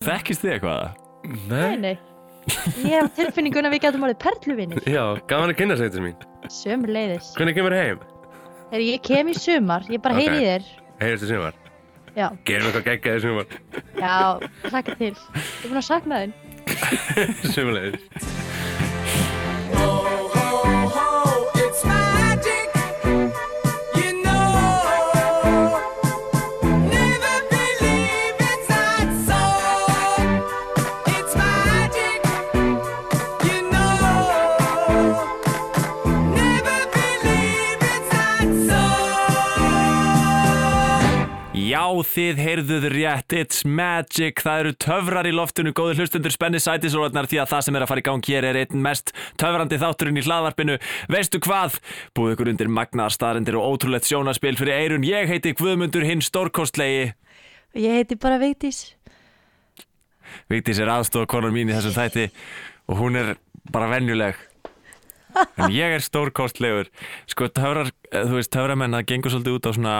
Þekkist þið eitthvað? Nei, nei. Ég hef tilfinningun að við getum orðið perluvinir. Já, gaman að kynna sig þetta mín. Sömur leiðis. Hvernig kemur heim? Þegar ég kem í sumar, ég bara heyri Ok. í þér. Sumar. Já, Gerum eitthvað geggjaði sumar. já, hlaka til. Ég er búin að sakna þinn. Sumulegis. It's þið heyrðuð rétt, it's magic, það eru töfrar í loftinu, góður hlustundur spenni sætisróðnar því að það sem er að fara í gang hér er einn mest töfrandi þátturinn í hlaðvarpinu. Veistu hvað? Búið ykkur undir magnaðar staðrendir og ótrúlegt sjónaspil fyrir eirun. Ég heiti Guðmundur hinn stórkostlegi. Ég heiti bara Vigdís. Vigdís er aðstofakonar mín í þessum þætti og hún er bara venjuleg. En ég er stórkostlegur. Sko, töfrar, eh, þú veist, töframenn, það gengur svolítið út á svona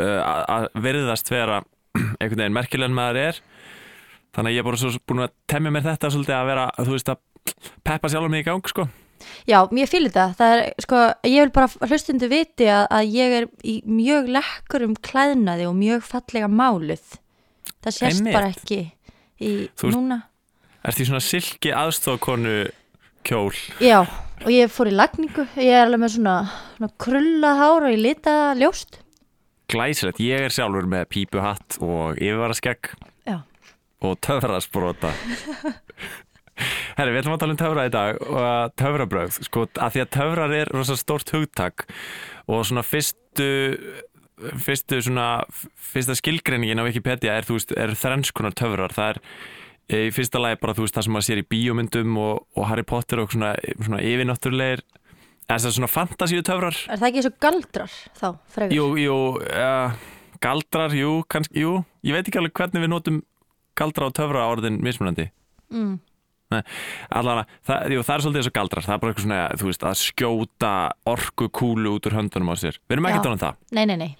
uh, að virðast vera einhvern veginn merkilegan maður er. Þannig að ég er bara svo búin að temja mér þetta svolítið að vera, þú veist, að peppa sjálfur mig í gang, sko. Já, mér fýlir það. Það er, sko, ég vil bara hlustundu viti að, að ég er í mjög lekkur um klæðnaði og mjög fallega máluð. Það sést Einmitt. bara ekki í Þú ert- núna. Ertu í svona silki aðstofakonu kjól? Já, og ég fór í lagningu. Ég er alveg með svona, svona krullað hár og ég litaða ljóst. Glæsilegt, ég er sjálfur með pípuhatt og yfirvaraskegg og töfrasbrota Herri, við ætlum að tala um töfra í dag og að töfrabröð, sko, að því að töfrar er rosa stórt hugtak og svona fyrstu fyrstu svona, fyrsta skilgreiningin á Wikipedia er, þú veist, er þrennskonar töfrar, það er í fyrsta lagi bara, þú veist, það sem maður sér í bíómyndum og, og Harry Potter og svona, svona yfirnáttúrulegir, eða það er svona fantasíu töfrar Er það ekki svo galdrar þá, frekar? Jú, jú, uh, galdrar, jú, kannski, jú, ég veit ekki alveg hvernig við notum galdra og töfra orðin mismunandi. Mm. Allavega, það, jú, það er svolítið eins og galdrar, það er bara eitthvað svona, þú veist, að skjóta orku kúlu út úr höndunum á sér. Við erum ekki að um það. Nei, nei, nei.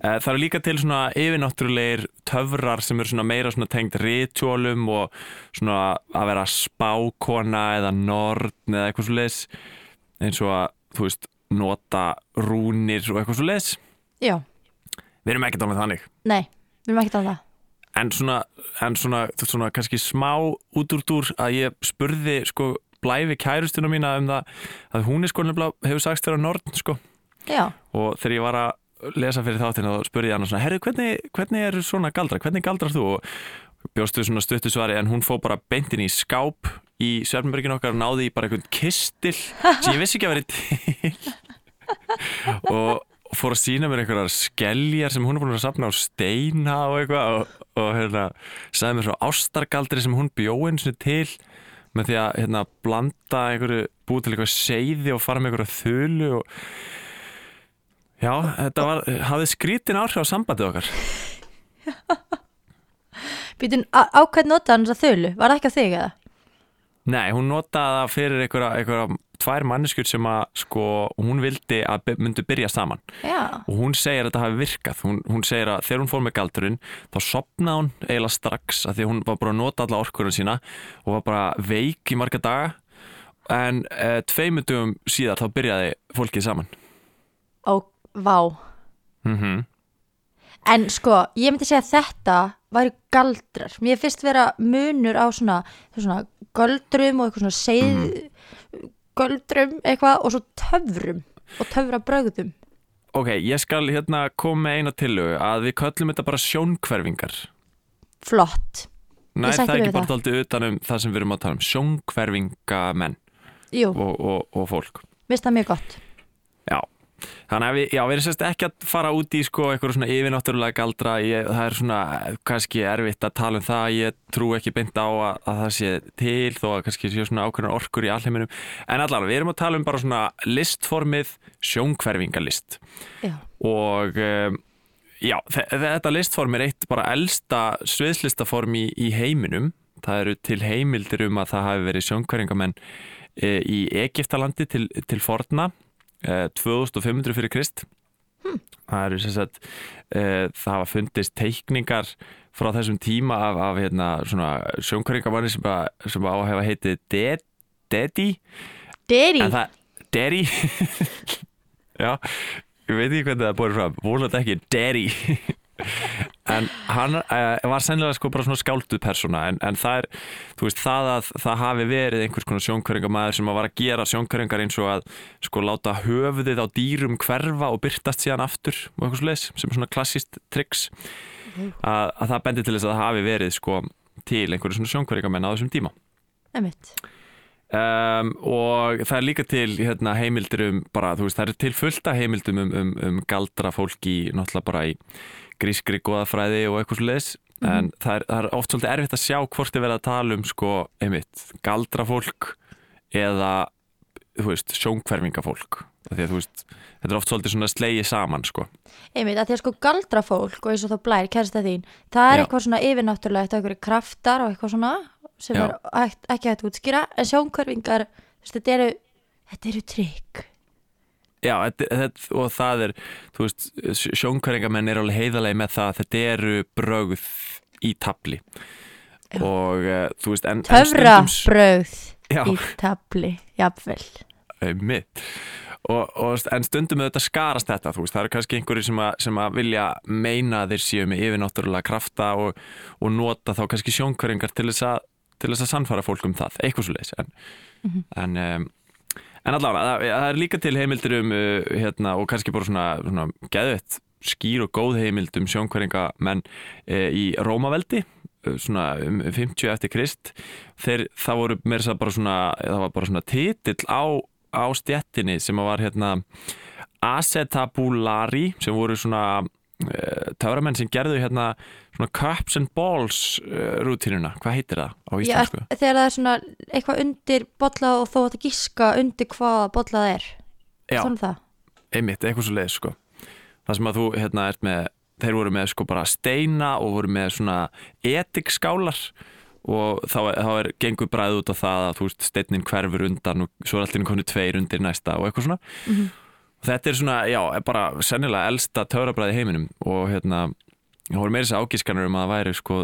Eh, Það eru líka til svona yfirnáttúrulegir töfrar sem eru svona meira svona tengt rituálum og svona að vera spákona eða norn eða eitthvað svo leis eins og að, þú veist, nota rúnir og eitthvað svo leis. Já, Við erum ekki að tala um þannig. nei, við erum að það. En svona, en svona, svona kannski smá út úr dúr að ég spurði sko blæfi kærustuna mína um það að hún er sko nefnilega hefur sagst þeirra Nord sko Já, og þegar ég var að lesa fyrir þáttinn þá spurði hann svona herru hvernig, hvernig er svona galdra, hvernig galdrar þú? Og bjóstu svona stuttu svari en hún fó bara beintin í skáp í Svernbergin okkar og náði í bara einhvern kistil sem ég vissi ekki að vera til. Og fór að sína mér einhverjar skeljar sem hún er búin að safna á steina og eitthvað og, og hérna, sagði mér svo ástargaldri sem hún bjóinn til með því að hérna, blanda einhverju, búið til eitthvað seiði og fara með einhverju þulu og já, þetta var, hafði skrítin áhrif á sambandið okkar? Býtum á, á hvern nota hann þess að þölu? Var það ekki að þig eða? Nei, hún notaði það fyrir einhverja, einhverja tvær manneskjur sem að sko, hún vildi að myndu byrja saman. Já, og hún segir að þetta hafi virkað. Hún, hún segir að þegar hún fór með galdurinn þá sopnaði hún eiginlega strax að því hún var bara að nota alla orkurinn sína og var bara veik í marga daga. En e, tveimundum síðar þá byrjaði fólkið saman. Ó, vá. mm En sko, ég myndi segja að þetta væri galdrar. Mér finnst vera munur á svona, svona göldrum og eitthvað svona seið, göldrum eitthvað og svo töfrum og töfrabrögðum. Ok, ég skal hérna koma með eina tillögu að við köllum þetta bara sjónkverfingar Flott. Nei, það er ekki bara það. daldið utan um það sem við erum að tala um sjónkverfingamenn og, og, og fólk minnst það mjög gott. Þannig að við, já, við erum sérst ekki að fara út í sko eitthvað svona yfirnáttúrulega galdra. Ég, það er svona eh, kannski erfitt að tala um það. Ég trú ekki beint á að, að það sé til þó að kannski sé svona ákveðnar orkur í alheiminum. En allavega, við erum að tala um bara svona listformið sjónkverfingalist Já, og um, já, þe- þetta listform er eitt bara elsta sviðslistaform í, í heiminum. Það eru til heimildir um að það hafi verið sjónkverfingamenn e, í Egiptalandi til, til forna 2500 fyrir Krist. Það eru sem sagt uh, það hafa fundist teikningar frá þessum tíma af, af hérna, svona sjónkværingamanni sem, að- sem á að hefa heitið De- Dedi það, Derry. Já, ég veit ekki hvernig það búið fram. Volandi ekki, Derry en hann uh, var sennilega sko bara svona skálduð persóna en, en það er, þú veist, það að það hafi verið einhvers konar sjónkværingamæður sem að var að gera sjónkværingar eins og að sko láta höfuðið á dýrum hverfa og byrtast síðan aftur og eitthvað svoleiðis, sem er svona klassist triks að, að það bendir til þess að það hafi verið sko til einhverju svona sjónkværingamenn á þessum tíma. Einmitt. Um, og það er líka til hérna, heimildir um bara, þú veist, það er til fullta heimildum um, um, um galdra fólk í náttúrulega bara í grískri goðafræði og eitthvað svo leis en það er, það er oft svolítið erfitt að sjá hvort þið verða að tala um sko, einmitt, galdra fólk eða, sjónkverfingafólk því að þú veist, þetta er oft svolítið svona slegið saman sko. einmitt, að því að sko galdrafólk og eins og þá blær, kærasta þín það er Já. eitthvað svona yfirnáttúrulegt einhverju kraftar og eitthvað svona sem Já. er ekki hægt að útskýra en veist, þetta eru þetta eru trygg Já, og það er, þú veist, sjónkværingamenn er alveg heiðalegi með það að þetta eru brögð í tabli og uh, þú veist, en, en töfra stundum s- bröð Já. í tabli, jafnvel. Mitt og, og, en stundum auðvitað skarast þetta þú veist, það eru kannski einhverjir sem, sem að vilja meina þeir séu með yfirnáttúrulega krafta og, og nota þá kannski sjónkværingar til þess að til þess að sannfara fólk um það, eitthvað svo leis en, en, um, en allavega það, það er líka til heimildir um uh, hérna, og kannski bara svona, svona geðvett skýr og góð heimild um sjónkværingamenn uh, í Rómaveldi uh, svona um 50 eftir Krist. Þeir, það voru þess að bara svona það var bara svona titill á, á stjettinni sem var hérna acetabulari sem voru svona töframenn sem gerðu hérna svona cups and balls uh, rútínuna, hvað heitir það á Já, íslensku? þegar það er svona eitthvað undir bolla og þó að það gíska undir hvað bolla það er. Já, svona það. Einmitt, eitthvað svo leið sko. það sem að þú hérna ert með þeir voru með sko bara steina og voru með svona etikskálar og þá, þá er gengur bræð út á það að þú veist steinin hverfur undan og svo er allir konu tveir undir næsta og eitthvað svona. Og þetta er svona, já, bara sennilega elsta töfrabræði í heiminum og hérna það voru meira þess að ágískanur um að það væri sko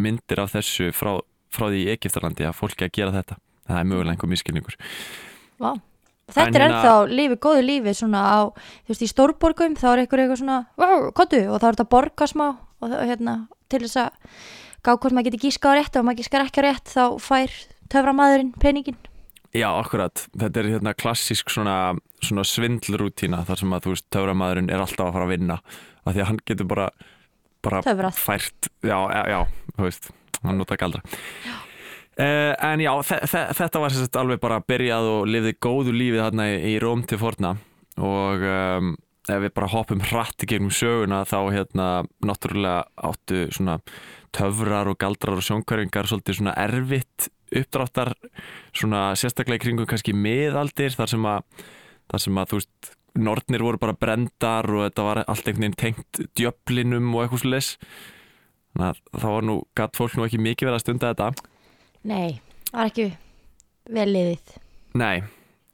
myndir af þessu frá, frá því í Egiptalandi að fólki að gera þetta það er mögulega einhver miskilningur Vá. Þetta En er hérna- ennþá lífi, góðu lífi svona á, þú veist, í stórborgum þá er eitthvað eitthvað svona, wow, kottu og þá er þetta að borga smá og hérna, til þess að gá hvort maður geti gíska á rétt og maður gískar ekki á rétt þá fær töframadurinn peningin. Já, akkurat. Þetta er hérna klassísk svona, svona svindlrútína þar sem að þú veist, töframæðurinn er alltaf að fara að vinna af því að hann getur bara, bara Töfrað. fært, já, já, já, þú veist, hann nota galdra. Uh, en já, þe þe þetta var sagt alveg bara byrjað og lifði góðu lífið þarna í, í Róm til forna og um, ef við bara hoppum hratt í gegnum söguna þá hérna náttúrulega áttu svona töfrar og galdrar og sjónkværingar svolítið svona erfitt uppdráttar svona sérstaklega í kringum kannski miðaldir þar sem að, þar sem að þú veist nornir voru bara brendar og þetta var allt einhvern veginn tengt djöflinum og eitthvað leis þannig að það var nú, gatt fólk nú ekki mikið verið að stunda þetta Nei, það var ekki vel liðið. Nei,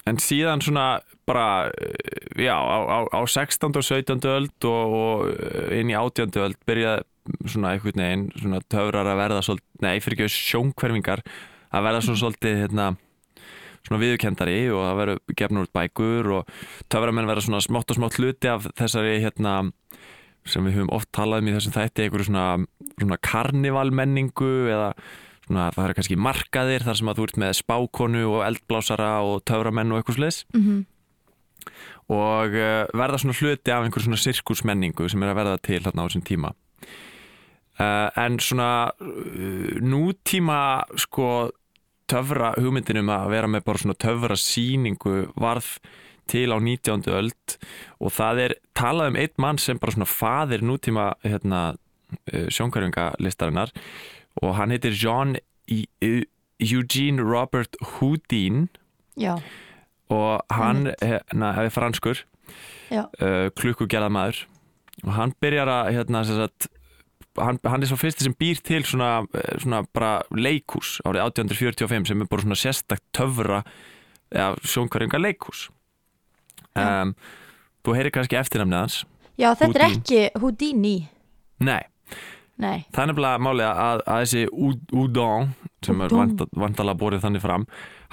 en síðan svona bara, já, á, á, á 16. og 17. öld og, og eh, inn í 18. öld byrjaði svona einhvern veginn, svona töfrar að verða svolítið, nei, fyrir ekki sjónkverfingar að verða svona svolítið, hérna svona viðurkendari og það verður gefnur út bækur og töframenn verða svona smátt og smátt hluti af þessari, hérna sem við höfum oft talað um í þessum þætti einhverju svona, svona karnivalmenningu eða svona það eru kannski markaðir þar sem að þú ert með spákonu og eldblásara og töframenn og eitthvað slis Mm og uh, verða svona hluti af einhverju svona sirkusmenningu sem er að verða til þarna á þessum tíma. Uh, en svona uh, nútíma sko töfra hugmyndinum að vera með bara svona töfra síningu varð til á 19. öld og það er talað um einn mann sem bara svona faðir nútíma hérna, sjónkværingalistarinnar og hann heitir John E- E- Eugene Robert Houdin Já, og hann hérna, er franskur uh, klukkugerða maður og hann byrjar að hérna, sagt, hann, hann er svo fyrsti sem býr til svona, eh, svona bara leikús árið 1845 sem er bara svona sérstakt töfra eða sjónkværinga leikús um, þú heyrir kannski eftirnafnið hans Já, þetta er Houdini. ekki Houdini. Nei, Nei, það er nefnilega málið að, að þessi Ud- Udon sem er vantalega borið þannig fram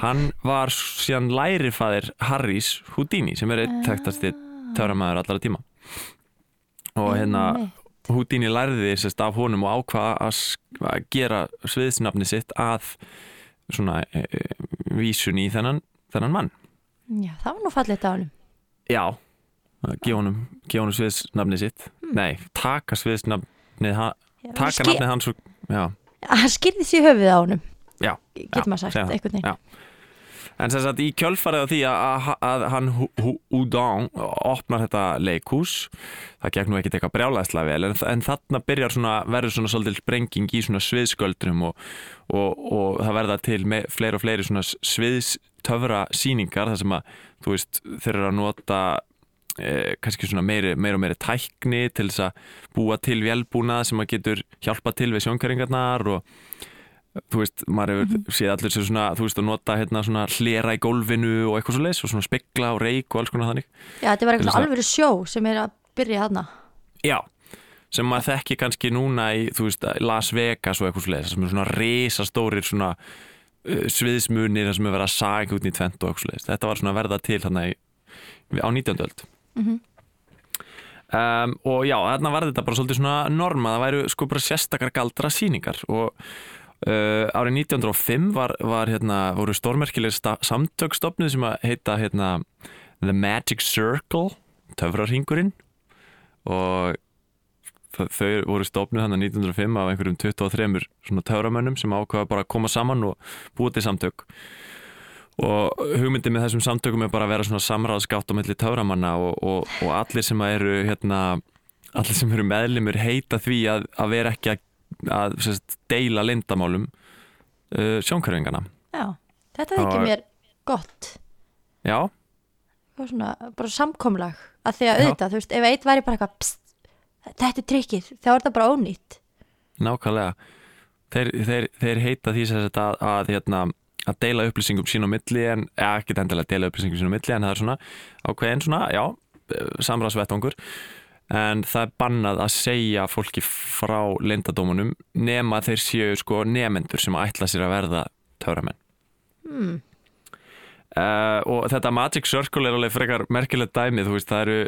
hann var síðan lærifæðir Harrys Houdini sem er eitt þekktasti töframæður allara tíma. Og hérna. Houdini lærði sérst af honum og ákvaða að, gera sviðsnafni sitt að svona e, e, vísun í þennan, þennan mann. Já, það var nú fallið á honum. Já, gefa honum sviðsnafni sitt. Nei, taka sviðsnafnið ha- taka Ski- nafnið hans og, Hann skýrði því höfuð á honum. Já, Getur maður sagt, segja það. En sem sagt í kjölfarið á því að, að, hann Hu- Hu- Udon opnar þetta leikhús það gekk nú ekkert eitthvað brjálæðslega vel en, en þarna byrjar svona, verður svona svolítil brenging í svona sviðsköldrum og, og, og það verða til fleiri og fleiri svona sviðstöfra síningar þar sem að þú veist þeir eru að nota eh, kannski svona meiri, meiri og meiri tækni til þess að búa til vélbúnað sem að getur hjálpa til við sjónkæringarnar og þú veist, maður hefur séð allir sér svona, þú veist, að nota hérna svona hlera í gólfinu og eitthvað svo leis og svona spekla og reik og alls konar þannig. Já, þetta var eitthvað alvöru sjó sem er að byrja þarna. Já, sem maður þekki kannski núna í, þú veist, Las Vegas og eitthvað svo leis, sem er svona risastórir svona uh, sviðsmunir þar sem er verið að saga út í tvent og eitthvað svo leis þetta var svona verða til þarna í, á 19. öld. Mhm. um, og já, þarna var þetta bara svolítið svona norma, það væru sko bara sérstakar galdra síningar og Uh, árið 1905 var, var hérna, voru stórmerkileg samtökstofnið sem að heita hérna, The Magic Circle töfrarhingurinn og þa- þau voru stofnuð hann 1905 af einhverjum 23 svona töframönnum sem ákvaða bara að koma saman og búa til samtök. Og hugmyndið með þessum samtökum er bara að vera svona samráðskátt á milli töframanna og, og, og allir sem að eru hérna, allir sem eru meðlimur heita því að, að vera ekki að, að sérst, deila lindamálum uh, sjónkörfingana Já, þetta þykir Og- mér gott. Já, svona, bara samkomlag að því að auðvitað, þú veist, ef eitt væri bara eitthvað pst, þetta er tryggið, þá er þetta bara ónýtt. Nákvæmlega. Þeir, þeir, þeir heita því sagt að, að, hérna, að deila upplýsingum sín á milli en ja, ekki endilega deila upplýsingum sín á milli en það er svona ákveðin svona, já, samræðsvettangur en það er bannað að segja fólki frá lindadómunum nema þeir séu sko nefendur sem ætla sér að verða töframenn. Hmm. uh, og þetta Magic Circle er alveg frekar merkilegt dæmi, þú veist, það eru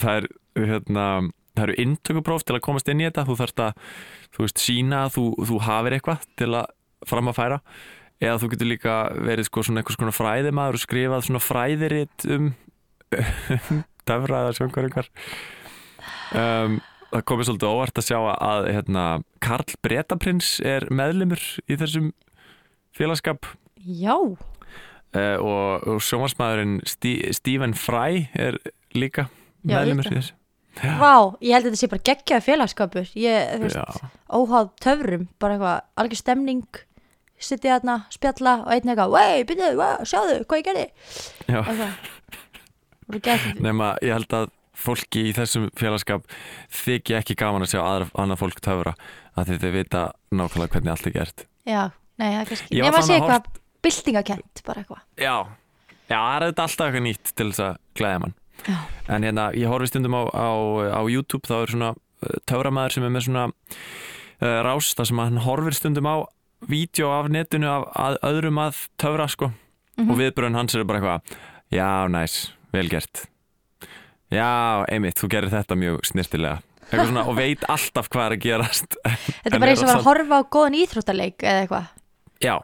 það er, hérna það eru inntökupróf til að komast inn í þetta. Þú þarft að, þú veist, sína að þú, þú hafir eitthvað til að fram að færa. Eða þú getur líka verið sko svona einhvers konar fræðimaður og skrifað svona fræðiritt um töfra eða sjöngvaringar um, það komið svolítið óvart að sjá að hérna, Karl Bretaprins er meðlimur í þessum félagskap Já, uh, og, og sjónvarsmaðurinn Stí, Stephen Fry er líka Já, meðlumur í þessu. Vá, ég held að þetta sé bara geggjaði félagskapur ég, þú veist, Já. óháð töfrum bara eitthvað, algjör stemning sittið þarna, spjalla og einn eitthvað vei, byrju, wow, sjáðu, hvað ég gerði? Já. nema ég held að fólki í þessum félagskap þykja ekki gaman að sjá aðra, annað fólk töfra að því þau vita nákvæmlega hvernig allt er gert. Já, nei, það er kannski Ég var Nefn að sé að eitthvað byltingakent bara eitthvað. Já, já það er alltaf eitthvað nýtt til þess að glæða mann. Já. en hérna ég horfi stundum á, á, á YouTube þá er svona uh, töframæður sem er með svona uh, rás þar sem hann horfir stundum á vídeo af netinu af að, öðrum að töfra sko. Og viðbröðin hans eru bara eitthvað já, næs, vel gert já, einmitt, þú gerir þetta mjög snirtilega svona og veit alltaf hvað er að gerast. Þetta er bara eins og að samt- horfa á góðan íþróttaleik eða eitthvað. Já,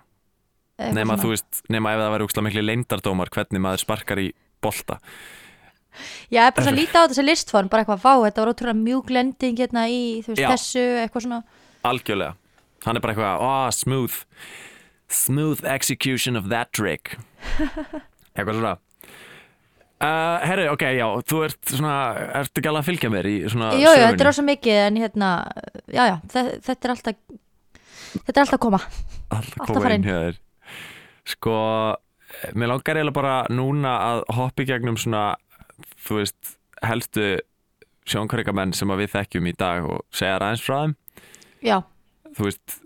eða nema eitthvað þú svona. veist nema ef það væri úkslega miklu leyndardómar hvernig maður sparkar í bolta. Já, bara svo að líta á þessi listform bara eitthvað, vá, þetta var ótrúlega mjúk lending hérna í, þú veist, Já. þessu, eitthvað svona. Algjörlega. Hann er bara eitthvað, oh, smooth. Smooth execution of that trick. Eitthvað svona uh, herri, ok, já þú ert svona, ertu ekki alveg að fylgja mér í svona Jú, jú, sögunni? þetta er rosa mikið en hérna, já, já, þe- þetta er alltaf þetta er alltaf að koma. Alltaf alltaf koma inn þér. Sko, mér langar eiginlega bara núna að hoppa í gegnum svona, þú veist helstu sjónkværingamenn sem að við þekkjum í dag og segja aðeins frá þeim. Já, þú veist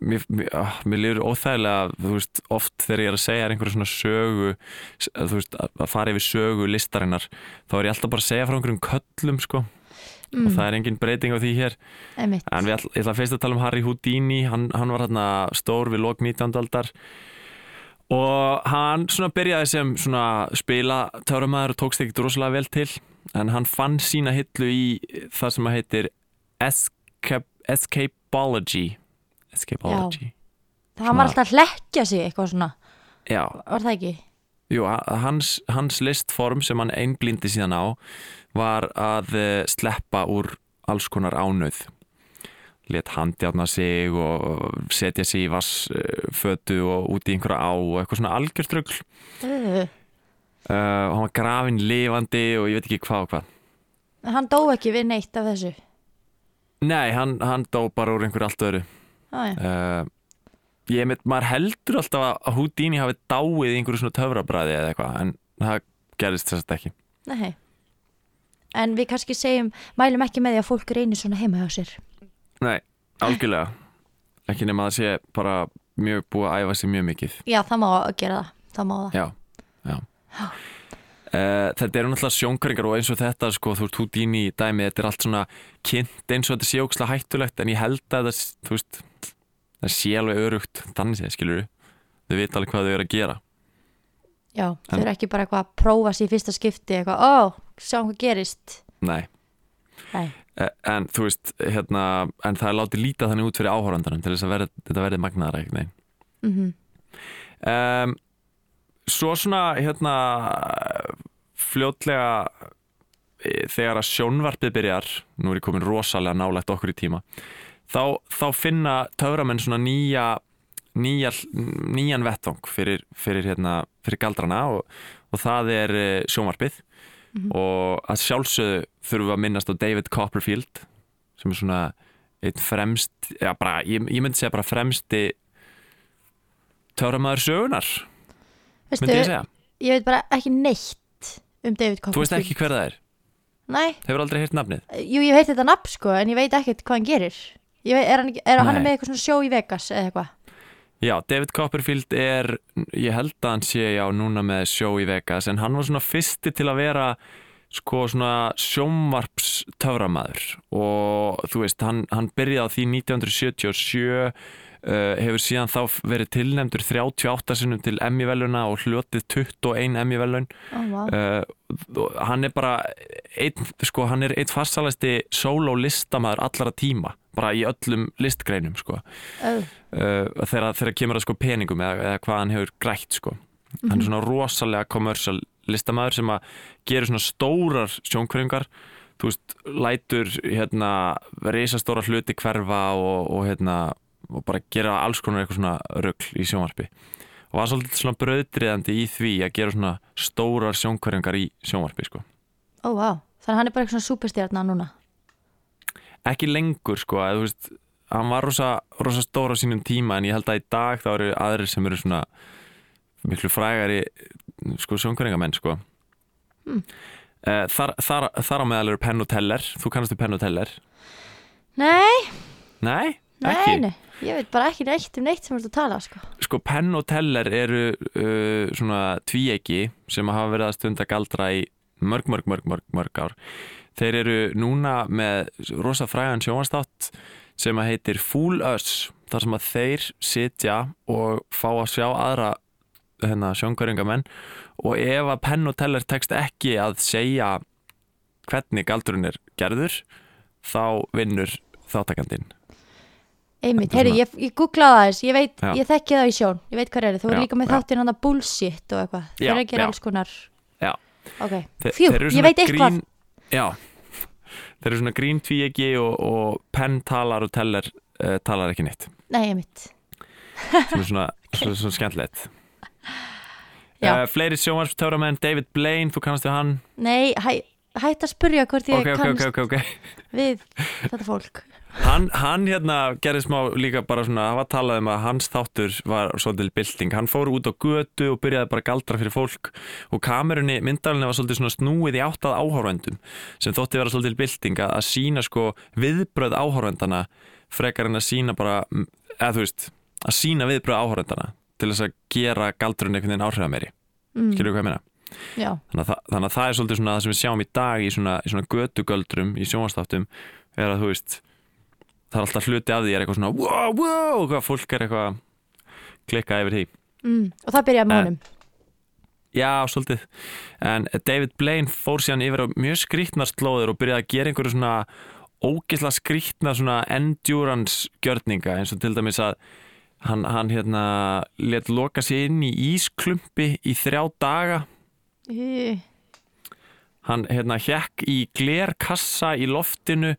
mér, mér, ah, líður óþægilega þú veist, oft þegar ég er að segja einhverju svona sögu veist, að að fara yfir sögu listarinnar þá er ég alltaf bara að segja frá einhverjum köllum sko. og það er engin breyting á því hér einmitt en við ég ætla fyrst að tala um Harry Houdini hann, hann var hérna stór við lok 19. aldar og hann svona byrjaði sem svona spila töframæður og tókst ekkert rosalega vel til en hann fann sína hillu í það sem að heitir escapology escapology það var alltaf að hlekkja sig eitthvað svona. Já, var það ekki? jú, hans, hans listform sem hann einblindi síðan á var að eh, sleppa úr alls konar ánöð let handjárna sig og setja sig í vassfötu og út í einhverja á og eitthvað svona algjörströgl Uh, uh, og hann var grafin lifandi og ég veit ekki hvað og hvað. Hann dó ekki við neitt af þessu? Nei, hann, hann dó bara úr einhverju allt öðru ah, uh, ég veit, maður heldur alltaf að Houdini hafi dáið í einhverju svona töfrabræði eða eitthvað, en það gerist þess að ekki Nei. En við kannski segjum, mælum ekki með því að fólk reynir svona heima hjá sér. nei, algjörlega ekki nema að það sé bara mjög búið að æfa sig mjög mikið Já, það má að gera það. Það má það. Já, já. Uh, þetta eru náttúrulega sjónkværingar og eins og þetta sko, þú ert út ín í dæmi þetta er allt svona kynnt eins og þetta sé ókslega hættulegt en ég held að það, þú veist, það sé alveg örugt séð, skilur þau veit alveg hvað þau eru að gera. Já, þau eru ekki bara eitthvað að prófa sér í fyrsta skipti, eitthvað, ó, sjáum hvað gerist. Nei, Nei. uh, en þú veist hérna, en það er látið líta þannig út fyrir áhórandanum til þess að verð, þetta verði magnaðara Mm um, Svo svona hérna fljótlega e, þegar að sjónvarpið byrjar nú er ég komin rosalega nálægt okkur í tíma þá, þá finna töframenn svona nýja, nýja nýjan vettvang fyrir, fyrir, hérna, fyrir galdrana og, og það er e, sjónvarpið og að sjálfsögðu þurfum við að minnast á David Copperfield sem er svona einn fremst já, bara, ég, ég myndi segja bara fremsti töframæður sögunar Veistu, myndi ég segja ég veit bara ekki neitt um David Copperfield. Þú veist ekki hver það er? Nei, Hefur aldrei heyrt nafnið? jú, ég veit þetta nafn sko, en ég veit ekkert hvað hann gerir. Ég er hann, er hann með eitthvað svona sjó í Vegas eða eitthvað? Já, David Copperfield er, ég held að hann sé já núna með sjó í Vegas en hann var svona fyrsti til að vera sko svona sjónvarps töframæður og þú veist, hann, hann byrjaði á því 1977 uh, hefur síðan þá verið tilnefndur 38 sinnum til Emmy-veluna og hljótið 21 Emmy-velun Ó, vá. uh, hann er bara einn, sko, hann er einn farsalæsti sóló listamæður allara tíma bara í öllum listgreinum sko. Ó, uh, þegar, kemur að sko peningum eða, eða hvað hann hefur grætt sko. Hann er svona rosalega kommersial listamæður sem að gera svona stórar sjónkverjungar þú veist, lætur hérna reisastóra hluti hverfa og, og hérna og bara gera alls konar eitthvað svona rugl í sjónvarpi. Og var svolítið svona bröðdriðandi í því að gera svona stórar sjónkverjungar í sjónvarpi sko. Ó, vá. Þannig að hann er bara eitthvað svona superstjarna núna. ekki lengur sko. Að, þú veist, hann var rosa, rosa stór á sínum tíma en ég held að í dag þá eru aðrir sem eru svona miklu frægari sko sjónkværingamenn sko. Eh, þar, þar, þar á meðal eru Penn og Teller. Þú kannastu Penn og Teller? Nei, Nei, nei, nei. Ég veit bara ekki neitt um neitt sem þú ert að tala, sko. Sko Penn og Teller eru uh, svona tvíegi sem hafa verið að stunda galdra í mörg, mörg, mörg, mörg, mörg ár þeir eru núna með rosa frægan sjónvarstátt sem að heitir Fool Us þar sem að þeir sitja og fá að sjá aðra hérna, sjónkværingamenn og ef að Penn og Teller tekst ekki að segja hvernig galdurinn er gerður þá vinnur þáttakandinn Einmitt, er svona- ég, ég googlaði það þess, ég veit, Já. ég þekki það í sjón, ég veit hvað er þú er Já, líka með já. þáttinn hann að bullshit og eitthvað, þeir Já, eru að gera já. alls konar, Já. ok, Þe- fjú, þeir eru ég svona veit eitthvað, grín, Já. Þeir eru svona grín tvíegi og, og Penn talar og Teller uh, talar ekki neitt. Nei, einmitt, sem er svona, svona, svona skemmtilegt. Já. uh, Fleiri sjónvarstöframenn David Blaine, þú kannast við hann. Nei, hæ, hætt að spurja hvort ég ok, ok, kannast ok, ok, ok. við þetta fólk, Hann, hann hérna gerði smá líka bara svona, það var talað um að hans þáttur var svolítið bylting, hann fór út á götu og byrjaði bara galdra fyrir fólk og kamerunni, myndalinn var svolítið svona snúið í áttað áhórvendum sem þótti vera svolítið bylting að, sína sko viðbröð áhórvendana frekar en að sína bara, eða þú veist að sína viðbröð áhórvendana til þess að gera galdrun einhvern veginn áhrifameiri mm, skilur hvað ég meina? þannig að, þannig að það er svolítið svona það sem við sjáum í dag í svona, í svona götugöldrum í sjónvastáttum er að þú veist það er alltaf hluti af því er eitthvað svona wow, wow, hvað fólk er eitthvað að klikka yfir því mm. og það byrjaði með honum Já, svolítið. En David Blaine fór síðan yfir á mjög skrítnar slóður og byrjaði að gera einhverju svona ógisla skrítna svona endurance gjörninga eins og til dæmis að hann, hann hérna let loka sig inn í ísklumpi í þrjá daga. Í- Hann hérna hjekk í glerkassa í loftinu,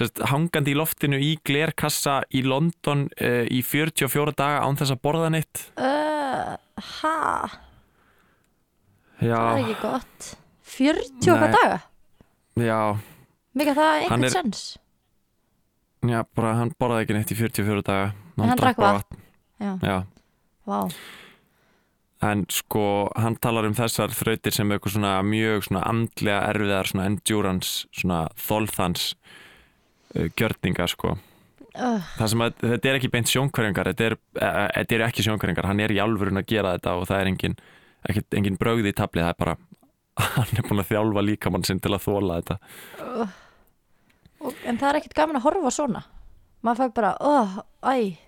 sérst, hangandi í loftinu í glerkassa í London uh, í 44 daga án þess að borða neitt. uh, ha, Já, það er ekki gott. 40 okkar Nei. daga? Já, mikið það Hann einhvern er- sens. Já, bara hann borðaði ekki neitt í 44 daga. En hann drakk vatn. já, Já, vá. En sko hann talar um þessar þrautir sem eitthvað svona mjög svona andlega erfiðar svona endurance, svona þolþans. uh, gjörninga sko. Uh, það sem að þetta er ekki beint sjónkværingar þetta er, uh, þetta er ekki sjónkværingar hann er í alvörun að gera þetta og það er engin, engin brögði í tabli það er bara hann er búin að þjálfa líkamann sinn til að þóla þetta. Og, en það er ekkert gaman að horfa svona. Maður fær bara, oh, æ.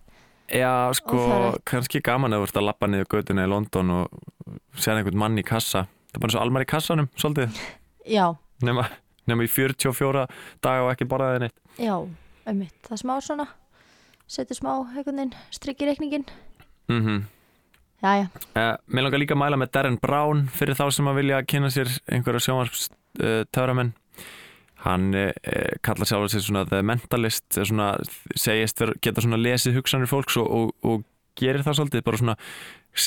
Já, sko, Óþægilegt. kannski gaman að þú ert að lappa niður götuna í London og sér einhvern mann í kassa. Það er bara eins og almar í kassanum, svolítið. Já, nema í 44 daga og ekki borðaði neitt já, einmitt. Það er smá svona setur smá, einhvern veginn, strikki reikningin mm já, já, uh, Mér langar líka að mæla með Darren Brown fyrir þá sem að vilja kynna sér einhverja sjónvarps uh, töframenn. Hann uh, kallar sjálfur sér svona the mentalist svona, segist geta svona lesið hugsanir fólks og, og, og gerir það svolítið bara svona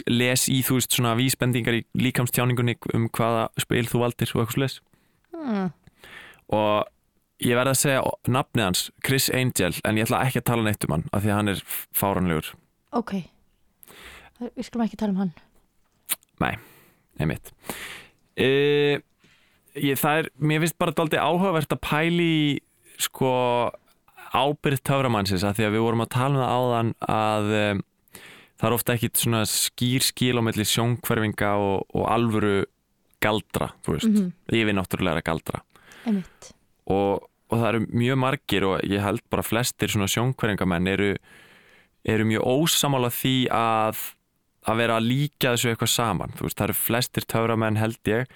les í þú veist svona vísbendingar í líkamstjáningunni um hvaða spil þú valdir og eitthvað slis hmm. og ég verð að segja nafnið hans, Chris Angel en ég ætla ekki að tala neitt um hann af því að hann er fáranlegur ok. Við skulum ekki tala um hann. Einmitt. E, ég, það er, mér finnst bara dálítið áhugavert að pæli sko ábyrð töframannsins að því að við vorum að tala um það áðan að um, það er ofta ekki svona skýr skil á milli sjónkverfinga og, og alvöru galdra, þú veist, Mhm. yfir náttúrulega galdra. Einmitt, og, og það eru mjög margir og ég held bara flestir svona sjónkverfingamenn eru, eru mjög ósamála því að að vera að líka þessu eitthvað saman. Veist, það eru flestir töframenn held ég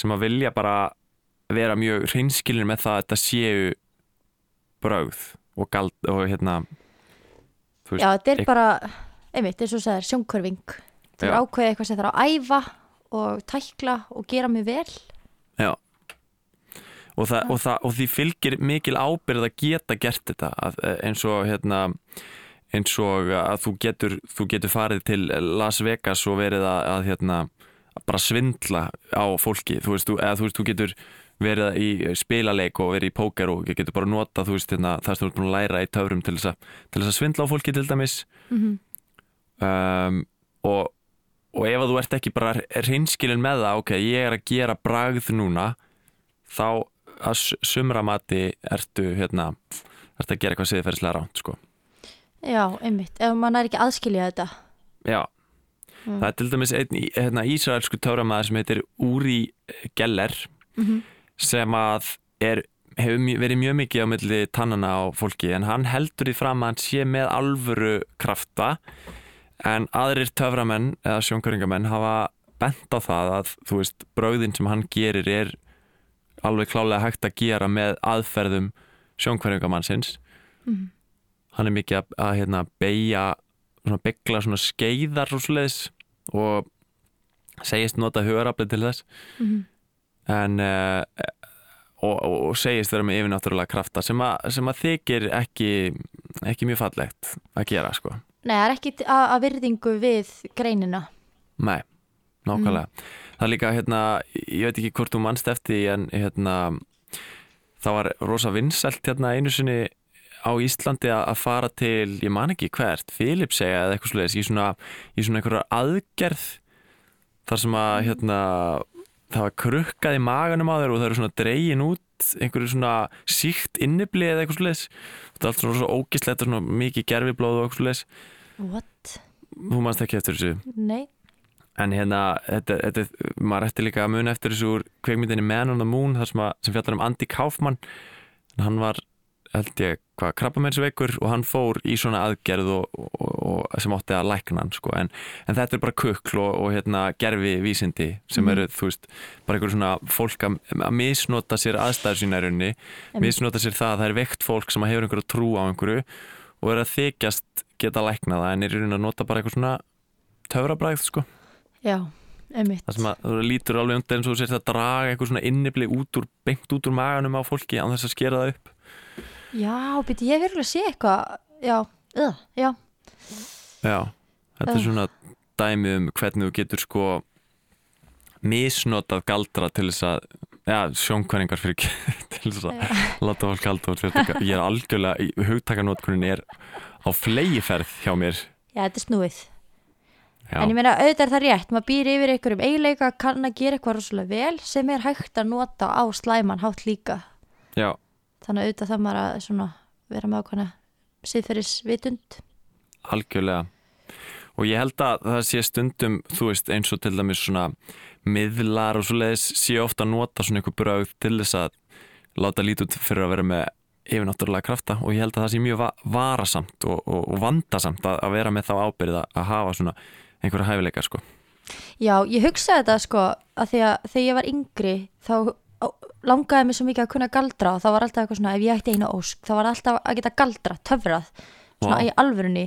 sem að vilja bara vera mjög hreinskilin með það að þetta séu brögð og gald og hérna þú já, þetta er eik- bara einmitt, eins og þú segir, sjónkörfing það er ákveðið eitthvað sem það er að æfa og tækla og gera mjög vel. Já og, það, og, það, og því fylgir mikil ábyrð að geta gert þetta að, eins og hérna eins og að þú getur, þú getur farið til Las Vegas og verið að, að hérna bara svindla á fólki. Þú veist, þú, eða þú veist, þú getur verið í spilaleik og verið í póker og getur bara nota, þú veist, hérna, það sem þú ert búin að læra í töfrum til þess að, til þess að svindla á fólki til dæmis. Mm um, og, og ef að þú ert ekki bara reynskilin með það, ok, ég er að gera bragð núna þá að s- sumra mati ertu hérna, ertu að gera eitthvað siðferðislega ránt, sko. já, einmitt, ef maður er ekki aðskilja þetta Já, Mm. það er til dæmis einn hérna, ísraelsku töframæður sem heitir Uri Geller Mhm. sem að er, hefur verið mjög mikið á milli tannana á fólki en hann heldur því fram að hann sé með alvöru krafta en aðrir töframenn eða sjónkörringamenn hafa bent á það að þú veist brauðin sem hann gerir er alveg klálega hægt að gera með aðferðum sjónkörringamannsins Mhm. hann er mikið að, að hérna, beigja svona begla svona skeiðar og svoleiðis og segist nota hugaraflið til þess. Mhm. en uh, og, og, segist vera með yfirnáttúrulega krafta sem, a, sem að þykir ekki ekki mjög fallegt að gera sko. Nei, það er ekki að, að virðingu við greinina. Nei, nákvæmlega það er líka hérna, ég veit ekki hvort þú mannst eftir en hérna það var rosa vinsælt hérna einu sinni á Íslandi að fara til, ég man ekki hvert Filipsega eða eitthvað svoleiðis í svona, í svona einhverja aðgerð þar sem að hérna það var krukkað í maganum á þér og það eru svona dregin út einhverju svona síkt innibli eða eitthvað svoleiðis. Þetta er allt svona svo ógislegt og svona mikið gerfiblóð og eitthvað svoleiðis. What? þú manst ekki eftir þessu? Nei, en hérna, þetta, þetta, maður ætti líka að muna eftir þessu úr kveikmyndinni Man on the Moon sem, að, sem fjallar um Andy Kaufman. Hann var, held ég, hvað, krabbameinsveikur og hann fór í svona aðgerð og, og, og sem átti að lækna hann, sko, en, en þetta er bara kukl og, og hérna, gerfi vísindi sem eru, þú veist, bara einhver svona fólk að, að misnota sér aðstæður sína í rauninni, misnota sér það að það er veikt fólk sem hefur einhverju trú á einhverju og er að þykjast geta lækna það en er í rauninni að nota bara eitthvað svona töfrabræð, sko já, einmitt. Það sem að þú lítur alveg undir eins og þú sért að draga eitthvað svona innibli út úr, beint út úr maganum á fólki án þess að skera það upp. Já, byrju, ég verður að sé eitthvað Já, uh, já, Já, þetta er Ugh. svona dæmi um hvernig þú getur sko misnotað galdra til þess að já, sjónkvæningar fyrir ekki til þess að láta fólk halda úr þetta ég er algjörlega, hugtakanótkunin er á flegiferð hjá mér. Já, þetta er snúið já, En ég meina, auðvitað er það rétt, maður býr yfir einhverjum eiginleika, kann að gera eitthvað rosalega vel sem er hægt að nota á slæman hátt líka. já, Þannig að auðvitað það maður að svona, vera með ákvæmna siðferðisvitund. algjörlega og ég held að það sé stundum þú veist eins og til dæmis svona miðlar og svoleiðis sé ofta að nota svona einhver bröð til þess að láta lítið fyrir að vera með yfirnáttúrulega krafta og ég held að það sé mjög va varasamt og, og, og vandasamt að, að vera með þá ábyrð að hafa svona einhverja hæfileika sko. Já, ég hugsaði þetta sko að því að þegar ég var yngri þá langaði mig svo mikið að kunna galdra og það var alltaf eitthvað svona ef ég ætti eina ósk þá var alltaf að geta galdra, töfrað svona Vá. í alvörunni.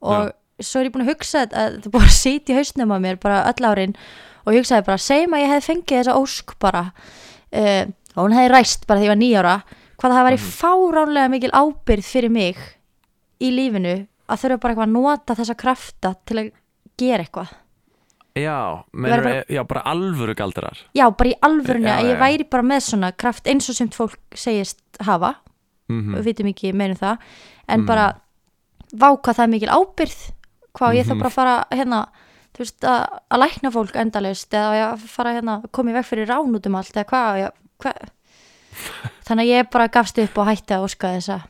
Og svo er ég búin að hugsa þetta að er bara að í hausnum á mér bara öll árin og ég hugsaði bara, segjum að ég hefði fengið þessa ósk bara uh, og hún hefði ræst bara þegar ég var nýjára hvað það væri fáránlega mikil ábyrð fyrir mig í lífinu að þurfa bara eitthvað að nota þessa krafta til að gera eitthvað. Já, menur, bara- já, bara alvöru galdrar Já, bara í alvörunni að ég væri bara með svona kraft eins og sem fólk segist hafa. Mm við vitum ekki meðum það. En bara vá hvað það er mikil ábyrð hvað ég þá bara að fara hérna þú veist að, að lækna fólk endalaust eða að fara hérna í veg fyrir rán út um allt eða hvað ég, hva? þannig að ég bara gafst upp og hætti að óska þess að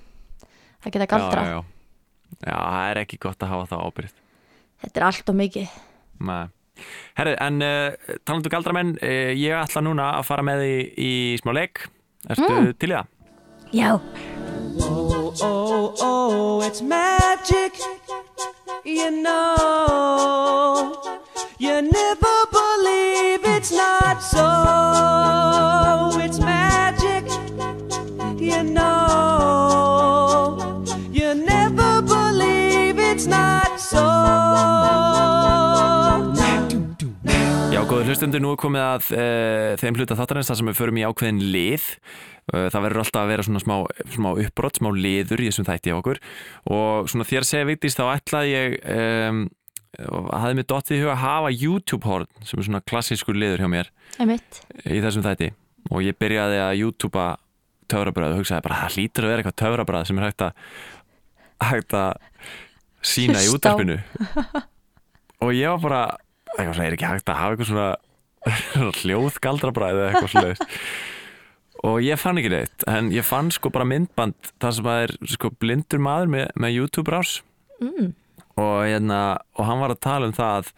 það geta galdra já, já. já, það er ekki gott að hafa það ábyrð þetta er allt og mikið Nei. Herri, en uh, talandu galdramenn, uh, ég ætla núna að fara með því í smá leik. Ertu til í það? Já, Oh, oh, oh, it's magic. You know, you never believe it's not so. It's magic. You know, you never believe it's not. Já, góður hlustundur, nú er komið að uh, þeim hluta þáttarins þar sem við förum í ákveðin lið. Uh, það verður alltaf að vera svona smá, smá uppbrott, smá liður í þessum þætti á okkur. Og svona þér segja Vigdís, þá ætlaði ég, um, og hafði mér dottið í huga að hafa YouTube-horn sem er svona klassískur liður hjá mér einmitt í þessum þætti. Og ég byrjaði að YouTubea töfrabröð og hugsaði bara, það hlýtur að vera eitthvað töfrabröð sem er hægt að, hægt að sína í útarpinu. og ég var bara eitthvað svona, er ekki hægt að hafa eitthvað svona hljóðgaldrabræð eða eitthvað svona og ég fann ekki neitt en ég fann sko bara myndband þar sem að er sko blindur maður með, með YouTube rás mm. og, hérna, og hann var að tala um það að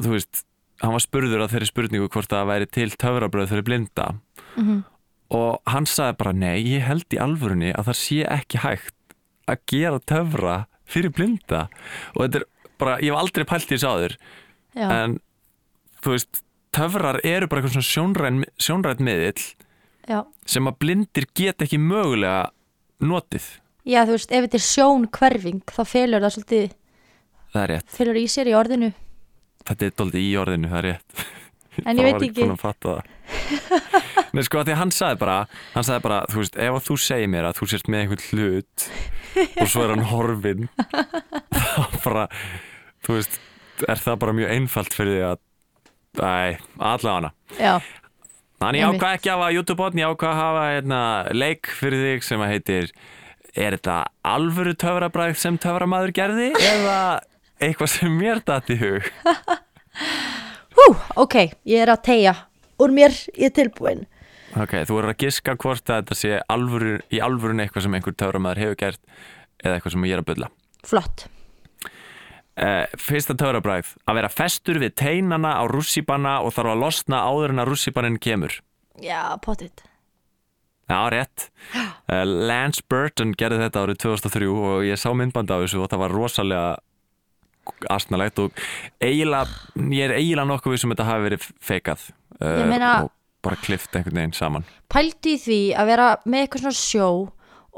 þú veist, hann var spurður á þeirri spurningu hvort það væri til töfrabröð fyrir blinda Mhm. og hann sagði bara nei, ég held í alvörunni að það sé ekki hægt að gera töfra fyrir blinda og þetta er bara, ég hef aldrei pælt í þessu áður. Já, en þú veist, töfrar eru bara eitthvað svona sjónræn miðill já. sem að blindir get ekki mögulega notið, Já, þú veist, ef þetta er sjón hverfing þá felur það svolítið, það er rétt. felur í sér í orðinu. Þetta er doldið í orðinu, það er rétt En ég veit ekki. Nei sko því hann sagði bara hann sagði bara, þú veist, ef að þú segir mér að þú sért með einhvern hlut og svo er hann horfinn þá bara, þú veist er það bara mjög einfalt fyrir því að Æ, allavega hana Já, Þannig ég ákvað ekki að hafa YouTube-botn, ég ákvað að hafa hérna, leik fyrir þig sem að heitir Er þetta alvöru töfrabræð sem töframaður gerði eða eitthvað sem mér datt í hug? Hú, ok, ég er að tegja úr mér, ég er tilbúin. Ok, þú verður að giska hvort að þetta sé alvöru, í alvörun eitthvað sem einhver töframaður hefur gert eða eitthvað sem ég er að bylla. Flott, uh, fyrsta töfrabræð að vera festur við teinana á rússipanna og þarf að losna áður en að rússipannin kemur. Já, pottit Já, rétt. Uh, Lance Burton gerði þetta árið 2003 og ég sá myndband af þessu og það var rosalega astnalegt og eiginlega, ég er eiginlega nokkuð við sem þetta hafi verið feikað uh, Ég meina- og bara klift einhvern veginn saman. Pældu í því að vera með eitthvað svona sjó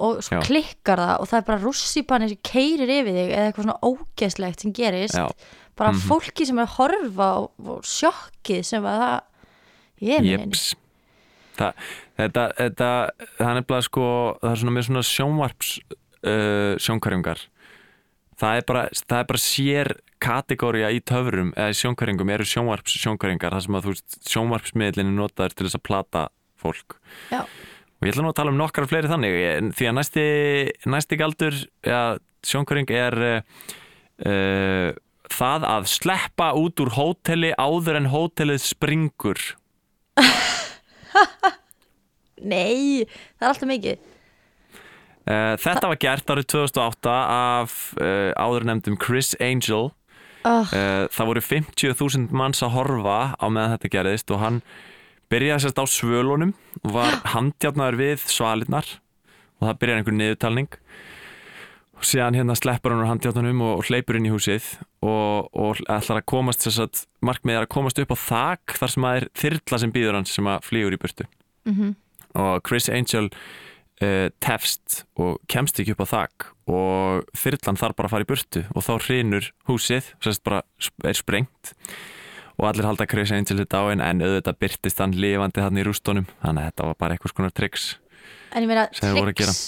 og svo klikkar það og það er bara rússipanni sem keirir yfir þig eða eitthvað svona ógeðslegt sem gerist. Já. bara fólki sem er að horfa og, og sjokkið sem að það. Ég minn Jeps. Þa, þetta, þetta, það er nefnilega sko það er svona með svona sjónvarps uh, sjónkværingar það er bara, það er bara sér kategória í töfrum eða í sjónkværingum eru sjónvarps sjónkværingar þar sem að þú veist sjónvarpsmiðlinni notaður til þess að plata fólk. Já. og ég ætla nú að tala um nokkar fleiri þannig því að næsti, næsti galdur ja, sjónkværing er uh, það að sleppa út úr hóteli áður en hótelið springur. Nei, það er alltaf mikið þetta var gert árið 2008 af uh, áður nefndum Chris Angel. Oh, það voru 50.000 manns að horfa á meðan þetta gerðist og hann byrjaði sérst á svölunum og var handjárnaður við svalinnar og það byrjaði einhver niðurtalning. Og síðan hérna sleppur hann úr handjárnanum og, hleypur inn í húsið og, og ætlar að komast sérst markmið er að komast upp á þak þar sem að er þyrla sem býður hans sem að flýgur í burtu. Mhm. og Chris Angel tefst og kemst ekki upp á þak og þyrlan þarf bara að fara í burtu og þá hrinur húsið sérst bara er sprengt og allir halda Chris Angel þetta á en en auðvitað byrtist hann lifandi hann í rústónum þannig að þetta var bara eitthvað skonar triks En ég meina, að tricks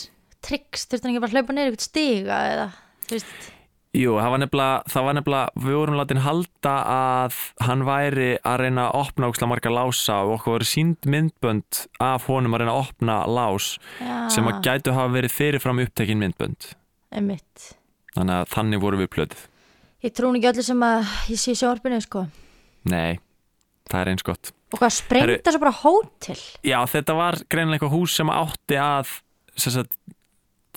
Tricks, þurfti hann ekki bara að hlaupa neyri eitthvað stiga eða, þú veist Jú, það var nefnilega, það var nefnilega við vorum látin halda að hann væri að reyna að opna ókslega marga lása og okkur voru sínd myndbönd af honum að reyna að opna lás Já, sem að gætu hafa verið fyrirfram upptekin myndbönd. Einmitt. Þannig að þannig voru við plötið Ég trúin ekki öllu sem að ég sé sjónvarpinu sko. Nei, það er eins gott. Og hvað sprengt þessu bara hótel? Já, þetta var greinilega eitthvað hús sem átti að sem sagt,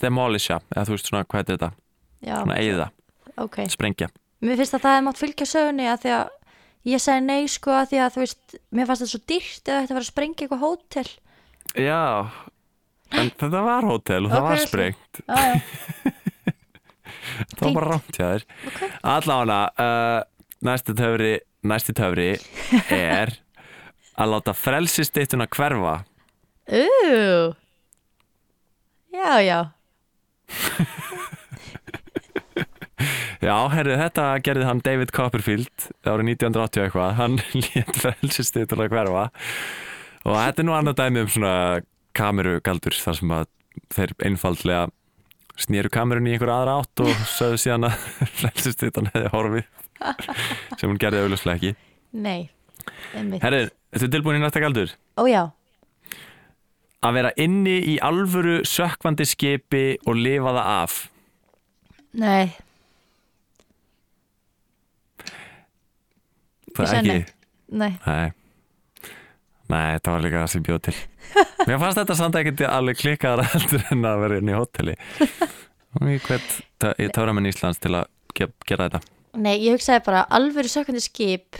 demolisha eða þú veist svona, hvað er þetta? Já, Svona eigða, ok. Sprengja. Mér finnst að það hefði mátt fylgja sögunni að því að ég sagði nei sko að því að þú veist mér fannst þetta svo dýrt eða þetta var að sprengja eitthvað hótel. Já, en þetta var hótel og það Ok, var sprengt. Það var bara rámt hjá þér. Ok. Allána, uh, næsti töfri næsti töfri er að láta frelsistittuna hverfa. Ú. Já, já Já, herri, þetta gerði hann David Copperfield árið 1980 eitthvað, hann lét frelsistittuna hverfa. Og þetta er nú annað dæmi um svona kamerugaldur þar sem að þeir einfaldlega snýru kamerun í einhver aðra átt og sögðu síðan að frelsistittan hefði horfið sem hún gerði auðvitað ekki. Nei, einmitt. Herri, þetta er tilbúin í næsta galdur? Ó já, að vera inni í alvöru sökkvandi skipi og lifa það af? Nei það er ekki Nei, Nei. Nei, þetta var líka það sem bjóð til. Mér fannst þetta samt ekkert alveg klikkaðar heldur en að vera inn í hóteli. Ég hvert ég tóra menn Íslands til að ge gera þetta? Nei, ég hugsaði bara alvöru sökkandi skip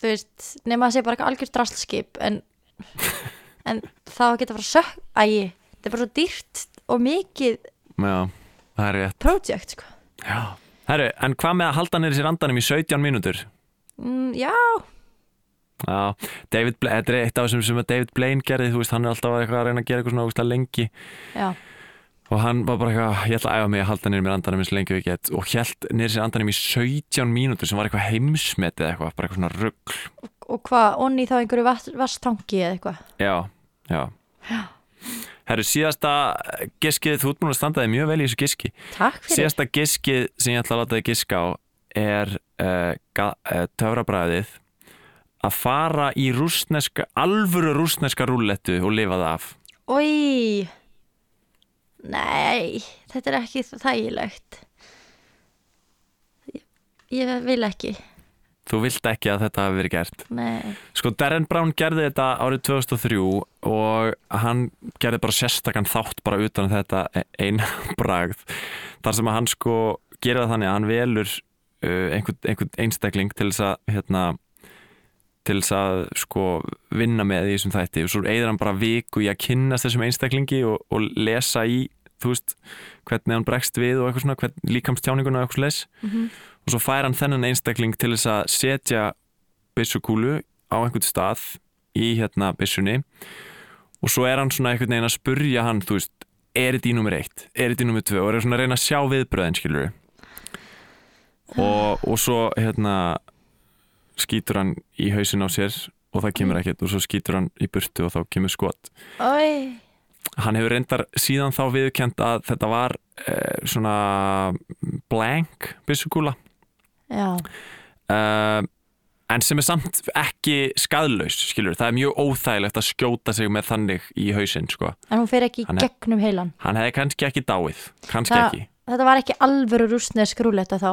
Þú veist, nema að segja bara eitthvað algjör draslskip en, en þá geta bara sökk Æ, þetta er bara svo dýrt og mikið Já, það er rétt. Project sko. Já. Herru, en hvað með að halda niður sér andanum í 17 mínútur? Mm, Já, Já, David Blaine, þetta er eitt af þessum sem David Blaine gerði, þú veist, hann er alltaf að reyna að gera eitthvað svona ógustlega lengi. Já, og hann var bara eitthvað, ég ætla að æfa mig að halda niður mér andanum eins lengi og get og held niður sér andanum í 17 mínútur sem var eitthvað heimsmetið eða eitthvað, bara eitthvað svona rugg og hvað, onni þá einhverju vasstangi eða eitthvað? Já, já. Herru, síðasta giskið, þú ert búin að standa þig mjög vel í þessu giski. Takk fyrir. Síðasta giskið sem ég ætla að láta þig giska á er uh, uh, töfrabræðið að fara í rúsneska, alvöru rúsneska rúllettu og lifa það af. Ói Nei, þetta er ekki þægilegt. Ég, ég vil ekki. Þú vilt ekki að þetta hafi verið gert. Nei, Sko, Darren Brown gerði þetta árið 2003 og hann gerði bara sérstakann þátt bara utan um þetta eina bragð. Þar sem að hann sko gerir það þannig að hann velur einhvern, einhvern einstakling til þess að hérna, til þess að sko vinna með í þessum þætti. Og svo eigður hann bara viku í að kynnast þessum einstaklingi og, og lesa í þú veist, hvernig hann bregst við og eitthvað svona, hvern, líkamstjáninguna og eitthvað leis og svo fær hann þennan einstakling til þess að setja byssukúlu á einhvern stað í hérna byssunni. Og svo er hann svona einhvern veginn að spurja hann, þú veist, er þetta í nummer eitt? Er þetta í nummer tvö? Og er svona að reyna að sjá viðbröðin skilur og, og svo hérna skýtur hann í hausin á sér og það kemur ekkert. Og svo skýtur hann í burtu og þá kemur skot. Oi. hann hefur reyndar síðan þá viðkjönd að þetta var eh, svona blank byssukúla. Já, uh, en sem er samt ekki skadlaus, skilur, það er mjög óþægilegt að skjóta sig með þannig í hausinn, sko. en hún fer ekki í gegnum heilan. Hann hefði kannski ekki dáið, kannski Það- ekki. Þetta var ekki alvöru rústnesk rúletta þá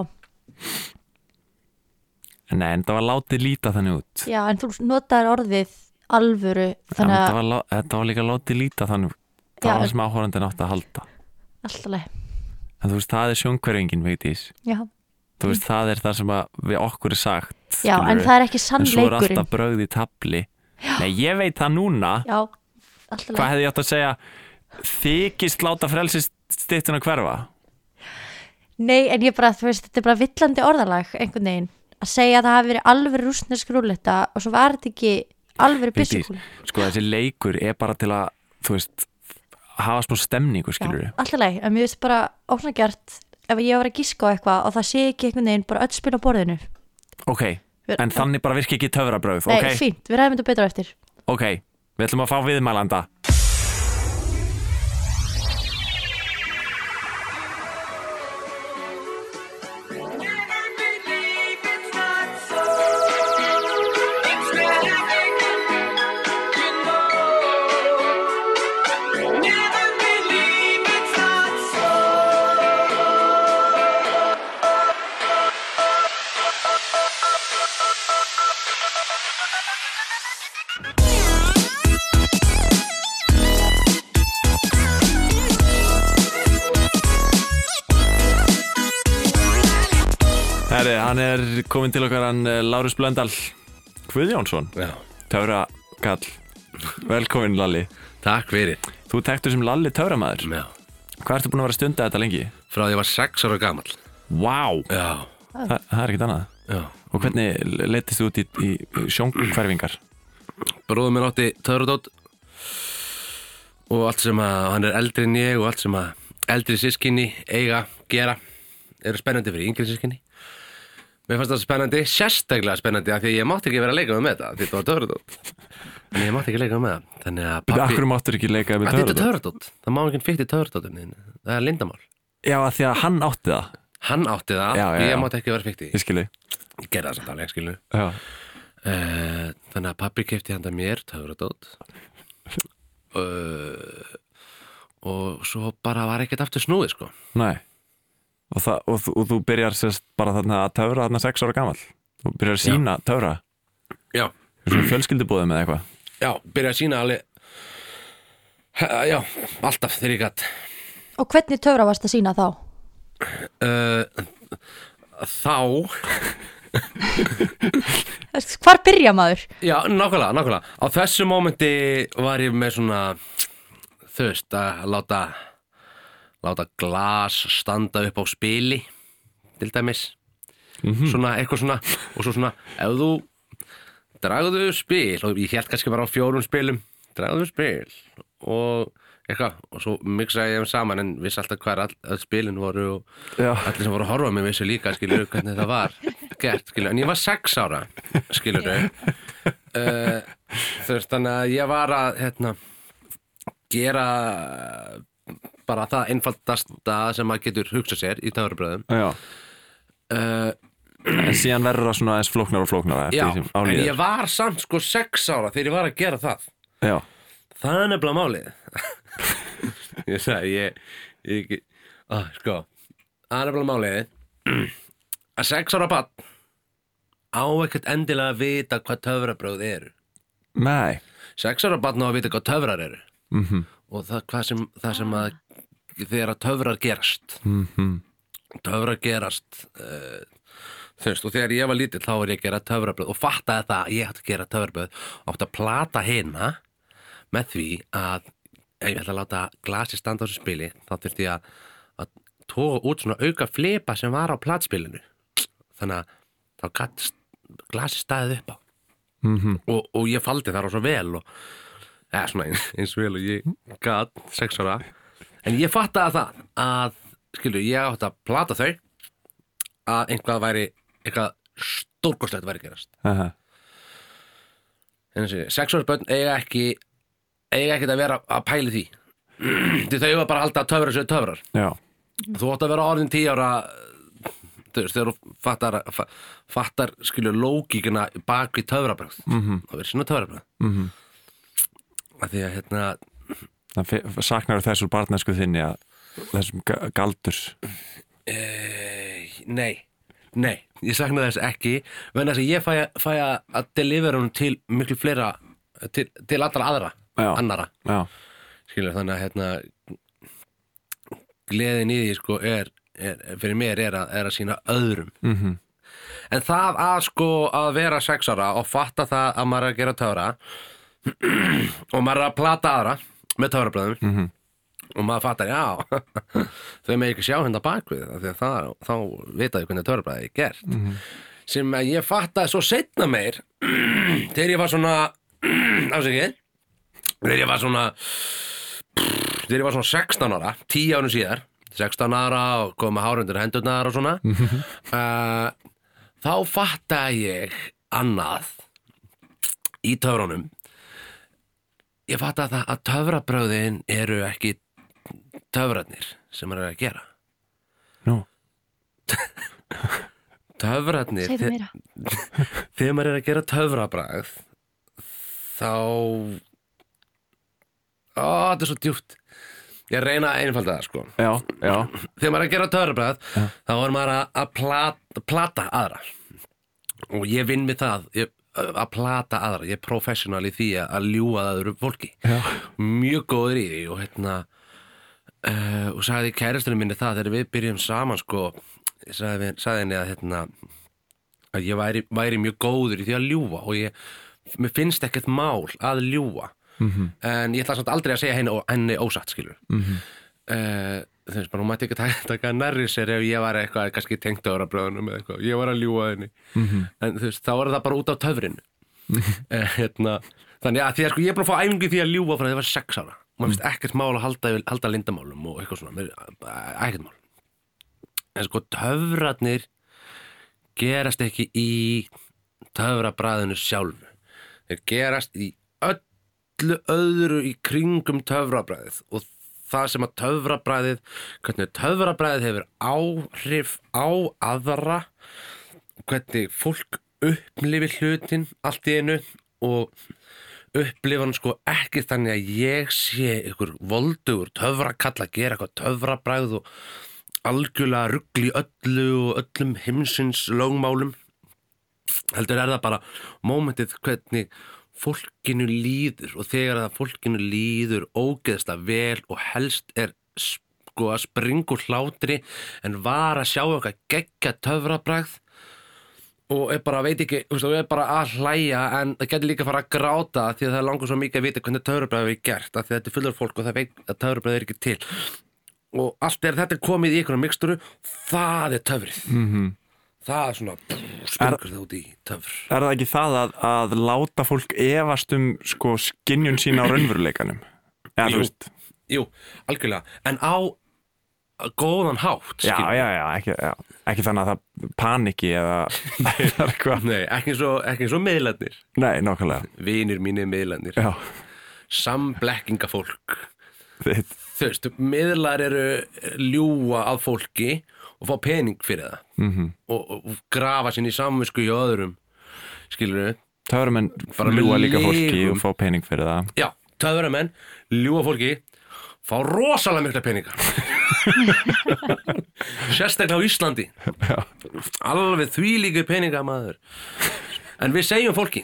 Nei, en það var látið líta þannig út. Já, en þú notaðir orðið alvöru Já, þannig þetta, að var, lá- þetta var líka látið líta þannig út. Það Já, var en- það sem áhórandin átti að halda. alltaf leið En þú veist, það er sjónkverfingin, veitís. Já, Þú veist, það er það sem að við okkur er sagt. já en skilurðu. það er ekki En svo er sannleikurinn alltaf brögð í tabli. Nei, ég veit það núna. Já, alltaf Hvað leið hefði ég átt að segja? Þykist láta frelsist stittuna hverfa? Nei, en ég bara, þú veist, þetta er bara villandi orðalag einhvern veginn. Að segja að það hafi verið alvöru rústnesk rúletta og svo var þetta ekki alvöru Vigdís, byssukúl Sko þessi leikur er bara til að þú veist, hafa smá stemningu skilur Já, alltaf leið, en mér veist bara ósnagjart ef ég var að gíska á eitthvað og það sé ekki einhvern veginn bara öll spil á borðinu. Ok, en þannig bara virki ekki töfrabröð Nei, Ok, fínt, við ræðum þetta betra eftir. Ok, við ætlum að fá viðmælanda er komin til okkar hann eh, Lárus Blöndal Guðjónsson, Já, töfrakall Velkomin Lalli. Takk fyrir. Þú tektur sem Lalli töframæður Já, Hvað ertu búin að vera að stunda þetta lengi? frá því ég var sex ára gamall. Vá, Já, Þa, það er ekkert annað. Já. Og hvernig leytist þú út í, í sjónkverfingar? Bróður minn átti töfradótt og allt sem að hann er eldri en ég og allt sem að eldri sískinni eiga, gera eru spennandi fyrir yngri sískinni Mér fannst það spennandi, sérstaklega spennandi af því að ég mátti ekki vera að leika með þetta því þetta var töfradótt en ég mátti ekki leika með það þannig að Pappi... Akkur máttur ekki leika með Að Þetta er töfradótt, það má ekki í töfradóttin það er lindamál Já, af því að hann átti það. Hann átti það, Já, já, já. ég mátti ekki vera fyrst í Ég skilji. Ég gerði það samt alveg, skilu Já, uh, Þannig að pappi kefti handa mér töfradótt uh, og svo bara var ekkert aftur snúið sko Og, það, og, þú- og þú byrjar sérst bara þarna að töfra þarna sex ára gamall. Þú byrjar að sína töfra. Já, Svona fjölskyldubúðum eða eitthvað. Já, byrja að sína alveg Ha- Já, alltaf þegar ég gatt Og hvernig töfra varst að sína þá? uh, Þá Hvar byrja maður? Já, nákvæmlega, nákvæmlega. Á þessu mómenti var ég með svona Þú veist, að láta Láta glas standa upp á spili Til dæmis. Svona, eitthvað svona Og svo svona, ef þú Dragðu spil Og ég held kannski bara á fjórum spilum Dragðu spil Og eitthvað, og svo mixaði ég þeim saman En vissi alltaf hver all, all spilin voru Og Já, allir sem voru að horfa á mig vissu líka skilur hvernig það var gert skilur en ég var sex ára skilur uh, þú veist þannig að ég var að hérna gera bara það einfaldasta sem maður getur hugsað sér í töfrabröðum já. Uh, En síðan verður það svona aðeins flóknar og flóknar já, en ég var samt sko sex ára þegar ég var að gera það. Já, það er nefnilega málið. Ég sagði ég, ég, á, sko. Það er nefnilega málið. Að sex ára bann á ekkert endilega að vita hvað töfrabröð eru. Nei. Sex ára bann á að vita hvað töfrar eru. Mm og það, sem, það sem að þegar að töfrar gerast. -hmm. töfrar gerast uh, þú veist, og þegar ég var lítill þá var ég að gera töfrabröð og fattaði það að ég átti að gera töfrabröð og átti að plata hina með því að ef ég ætla að láta glasi standa á þessu spili þá þurfti ég að, tóa út svona auka flipa sem var á platspilinu. Þannig að þá gatt glasi staðið upp á. Mhm. og, og ég faldi þar á svo vel og eða svona eins, eins vel og ég gatt sex ára en ég fattaði það að skilju, ég átti að plata þau að einhvað væri eitthvað stórkostlegt væri að gerast Aha. en þessi, sex ára börn eiga ekki eiga ekki að vera að pæli því því þau var bara að halda að töfra sér töfrar Já, þú átt að vera orðin tíu ára þú veist, þegar þú fattar, fa- fattar skilju lókíkina bak við töfrabröð mm -hmm. það verður svona töfrabröð mm. -hmm. að því að hérna saknar þess úr barnesku þinni að þessum ga- galdur e, nei, nei ég sakna þess ekki vegna þess að ég fæ, fæ að, delivera hún til miklu fleira til, til allra aðra Já. annara Já, skilur þannig að hérna gleðin í því sko er, er fyrir mér er að, er að sína öðrum. Mhm, en það að sko að vera sexara og fatta það að maður er að gera töfra og maður er að plata aðra með töfrablöðum Mhm. og maður fattar já þau með ekki sjá hérna bakvið af því að það, þá vitaði hvernig töfrablæði er gert. Sem að ég fattaði svo setna meir þegar ég var svona afsakið þegar ég var svona þegar ég var svona 16 ára 10 árun síðar 16 ára og kom með hárundur hendurnar og svona uh, þá fattaði ég annað í töfrunum ég fattaði það að töfrabröðin eru ekki töfrarnir sem maður er að gera. Nú. Meira. þegar maður er að gera töfrabragð þá ó, þetta er svo djúpt. Ég reyna að einfalda það sko. Já, já, þegar maður er að gera töfrabragð þá er maður að, að plata, plata aðra. Og ég vinn með það. Ég, að plata aðra, ég er professional í því að, að ljúga það öðru fólki já. mjög góður í því og hérna uh, og sagði kærastunum minni það þegar við byrjum saman sko sagði, sagði henni að hérna að ég væri, væri mjög góður í því að ljúga og ég, mér finnst ekkert mál að ljúga -hmm. en ég ætla samt aldrei að segja henni, henni ósatt skilur mm -hmm. Þú veist hún mætti ekki taka, taka nærri sér ef ég var eitthvað, kannski tengt ára bröðunum eða eitthvað, ég var að ljúga henni. -hmm. en þú veist, þá er það bara út á töfrinu. Eh, hérna, þannig að því að sko ég er búin að fá æfingu því að ljúga frá því að ég var sex ára. Og maður finnst ekkert mál að halda, halda lindamálum og eitthvað svona, ekkert mál. En sko töfratnir gerast ekki í töfrabræðinu sjálfu. Þeir gerast í öllu öðru í kringum töfrabræðið og það sem að töfrabræðið hvernig töfrabræðið hefur áhrif á aðra hvernig fólk upplifir hlutin allt í einu og upplifa hann sko ekki þannig að ég sé ykkur voldugur töfrakall að gera eitthvað töfrabræð og algjörlega ruggli öllu og öllum heimsins lögmálum. Heldur er það bara mómentið hvernig fólkinu líður og þegar það fólkinu líður ógeðslega vel og helst er sko að springur hlátri en var að sjá eitthvað geggja töfrabræð og er bara, veit ekki, og er bara að hlæja en það getur líka að fara að gráta því að það langur svo mikið að vita hvernig töfrabræði er gert af því að þetta er fullur fólk og það veit að töfrabræði er ekki til og allt er þetta komið í einhverja miksturu það er töfrið -hmm. Það er svona, springur það út í töfr. Er það ekki það að, að láta fólk efast um sko skinnjun sína á raunveruleikanum? Já, Jú. Jú, algjörlega, en á góðan hátt Já, já, já, ekki, ekki þannig að það paniki eða Nei, ekki eins og miðlarnir. Nei, nákvæmlega. Vinir mínir miðlarnir. Já, samblekkinga fólk þú veist, miðlar eru ljúa að fólki og fá pening fyrir það. Mm -hmm. og, og, og grafa sinni í samvisku hjá öðrum skilur við Töframenn Bara með ljúa líka fólki og fá pening fyrir það. Já, töframenn, ljúa fólki fá rosalega mikla peninga sérstaklega á Íslandi. Já, alveg því líka peninga maður en við segjum fólki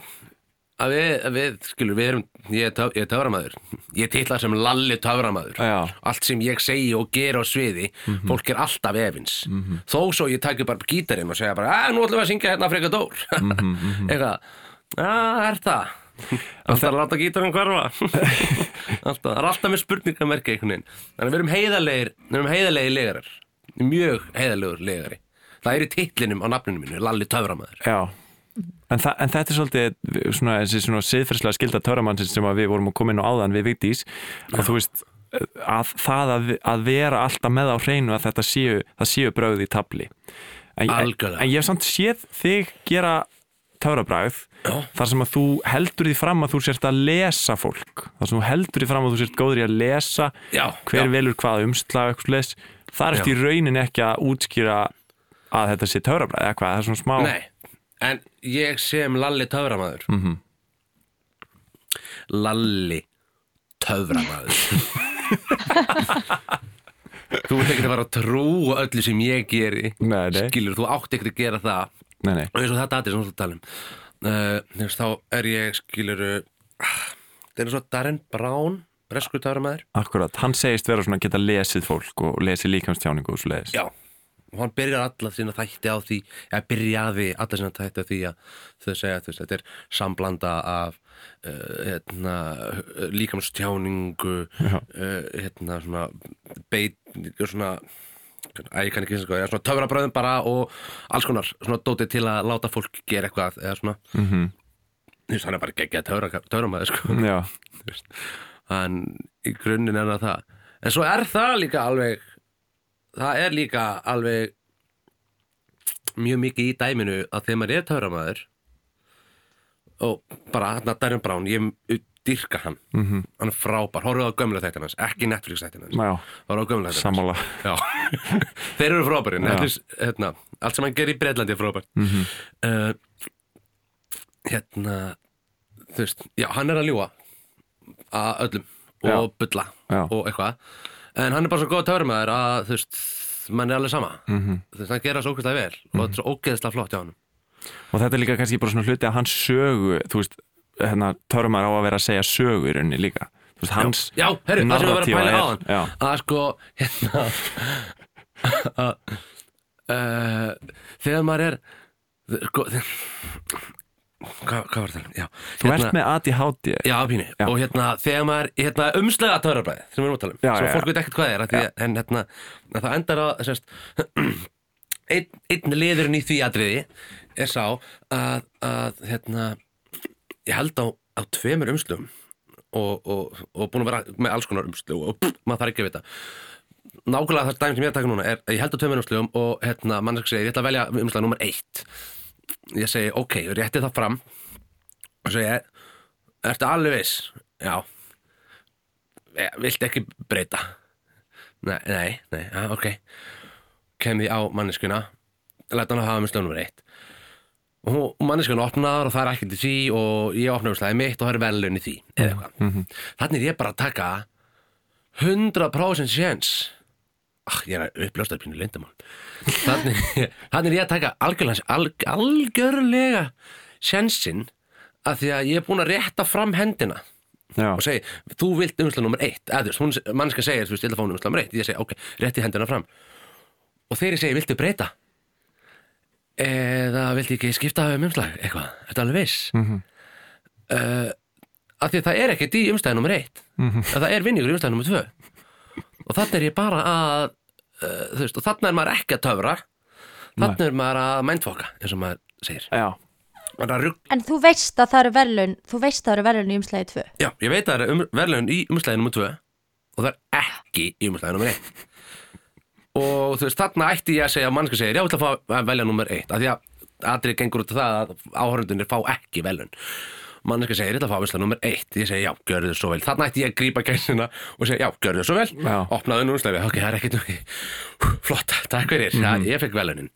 að við, að við skilur, við erum ég er, töf, ég er töframæður ég titla sem Lalli töframæður allt sem ég segi og ger á sviði fólk er alltaf efins. Þó svo ég taki bara gítarinn og segja bara að nú ætlum við að syngja hérna freka dór. Eitthvað, að er það? Alltaf að láta gítarinn hverfa. Alltaf, það er alltaf með spurningamerki einhvern veginn, þannig við erum heiðarlegir við erum heiðarlegir legarar. Mjög heiðarlegur legari. Það er í titlinum á nafninu mínu, Lalli töframæður Já, en, en þetta er svolítið svona, þessi svona siðferðslega skilda töramannsins sem við vorum að koma inn á áðan við Vigdís. Og þú veist að það að, að vera alltaf með á hreinu að þetta séu, séu bröð í tabli en, en, en ég hef samt séð þig gera törabræð þar sem að þú heldur því fram að þú sért að lesa fólk. Þar sem þú heldur því fram að þú sért góður í að lesa Já, hver já. velur hvaða umslag er Já. eftir í raunin ekki að útskýra að þetta sé törabræð eða hvað, það er svona smá Nei, en ég sem Lalli töframæður Mhm. Lalli töframæður Þú ert ekkert að fara að trúa öllu sem ég geri Nei, nei. Skilur, þú átt ekkert að gera það Nei, nei. og eins og þetta aðeins sem þú ert að tala um uh, veist, þá er ég skilur það er svo Darren Brown bresku töframæður Akkurat, hann segist vera svona að geta lesið fólk og lesið líkamstjáningu og svo leiðis. Já, og hann byrjar alla sína þætti á því, eða byrjaði alla sína þætti á því að þau segja að þetta er samblanda af uh, hérna, líkamstjáningu Já. uh, hérna svona beit, svona Æ, ég kann ekki sko, svona töfrabröðum bara og alls konar svona dótið til að láta fólk gera eitthvað eða svona, Mm -hmm. þú veist, hann er bara geggjað töfra, töframæður sko hann í grunninn er það það en svo er það líka alveg það er líka alveg mjög mikið í dæminu að þegar maður er töframæður og bara hann að Darren Brown ég dyrka hann, Mhm. hann er frábær. Horfðu á gömlega þættina hans, ekki Netflix þættina hans. Já, horfðu á gömlega þættina hans. Sammála. Já, þeir eru frábæri Já. Netflix, hérna, allt sem hann gerir í Breitlandi er frábært Mm uh, hérna þú veist, já, hann er að ljúa að öllum og bulla Já. og eitthvað en hann er bara svo góð töframæður að þú veist, mann er alveg sama. Mhm. þú veist, hann gera svo ógeðslega vel og þetta er svo ógeðslega flott hjá hann Og þetta er líka kannski bara svona hluti að hans sögu, þú veist, hérna, törmar á að vera að segja sögu í rauninni líka. Þú veist, hans já, herru, það sem við varum að pæla á hann Já, að sko, hérna að uh, þegar maður er sko hvað, hvað var það? Já, þú ert með ADHD. Já, pínu, Já. og hérna þegar maður, hérna umslega töfrabræði sem við erum að tala um, Já, svo fólk veit ekkert hvað það er að að- en hérna, að það endar að sérst, einn, einn liðurinn í því atriði er sá að, að hérna, ég held á, á tveimur umslugum og, og, og búin að vera með alls konar umslug og pff, maður þarf ekki að vita nákvæmlega það dæmi sem ég er að taka núna er að ég held á tveimur umslugum og hérna, mannsk segir, ég ætla að velja umslag nummer eitt ég segi, ok, rétti það fram og segi, ertu alveg viss? Já Eh, Viltu ekki breyta? Nei, nei, nei, já, ok Kem því á manneskuna Læta hann að hafa með sljónum eitt Og manneskuna opnar og það er ekkert í því og ég opnar úrslæði mitt og það er velun í því eða eitthvað. Þannig er ég bara að taka 100% séns ah, Ég er að uppljósta pínu lindamál Þannig, þannig er ég að taka algjörlega, alg, algjörlega sénsinn að því að ég er búin að rétta fram hendina Já, og segi, þú vilt umslag nummer eitt. Eða þú veist, mannska segir, þú veist, ég að fá umslag nummer eitt. Ég segi, ok, rétti hendina fram. Og þegar ég segi, viltu breyta? Eða viltu ekki skipta um umslag, eitthvað, þetta alveg viss? Mm Mhm. af því að það er ekkert í umslagi nummer eitt. Mhm. að það er vinningur í umslagi nummer tvö og þannig er ég bara að uh, þú veist, og þannig er maður ekki að töfra. Þannig er maður að mæntfoka eins og maður segir. Já, maður að rugg, En þú veist að það eru verðlun Þú veist að það eru verðlun í umslagi 2 já, ég veit að það er um, verðlaun í umslagi nummer tvö og það er ekki í umslagi nummer eitt. Og þú veist, þarna ætti ég að segja að mannska segir, já, ég ætla að fá að velja nummer eitt af því að aðrið gengur út af það að áhörundunir fá ekki velun mannska segir, ég ætla að fá umslag nummer eitt. Ég segi, já, gjörðu þið svo vel. Þarna ætti ég að grípa gæsina og segja, já, gjörðu þið svo vel. Já. opnaðu nú umslagi, ok, það er ekkert flott, takk fyrir, mm Mhm. ég fekk velunin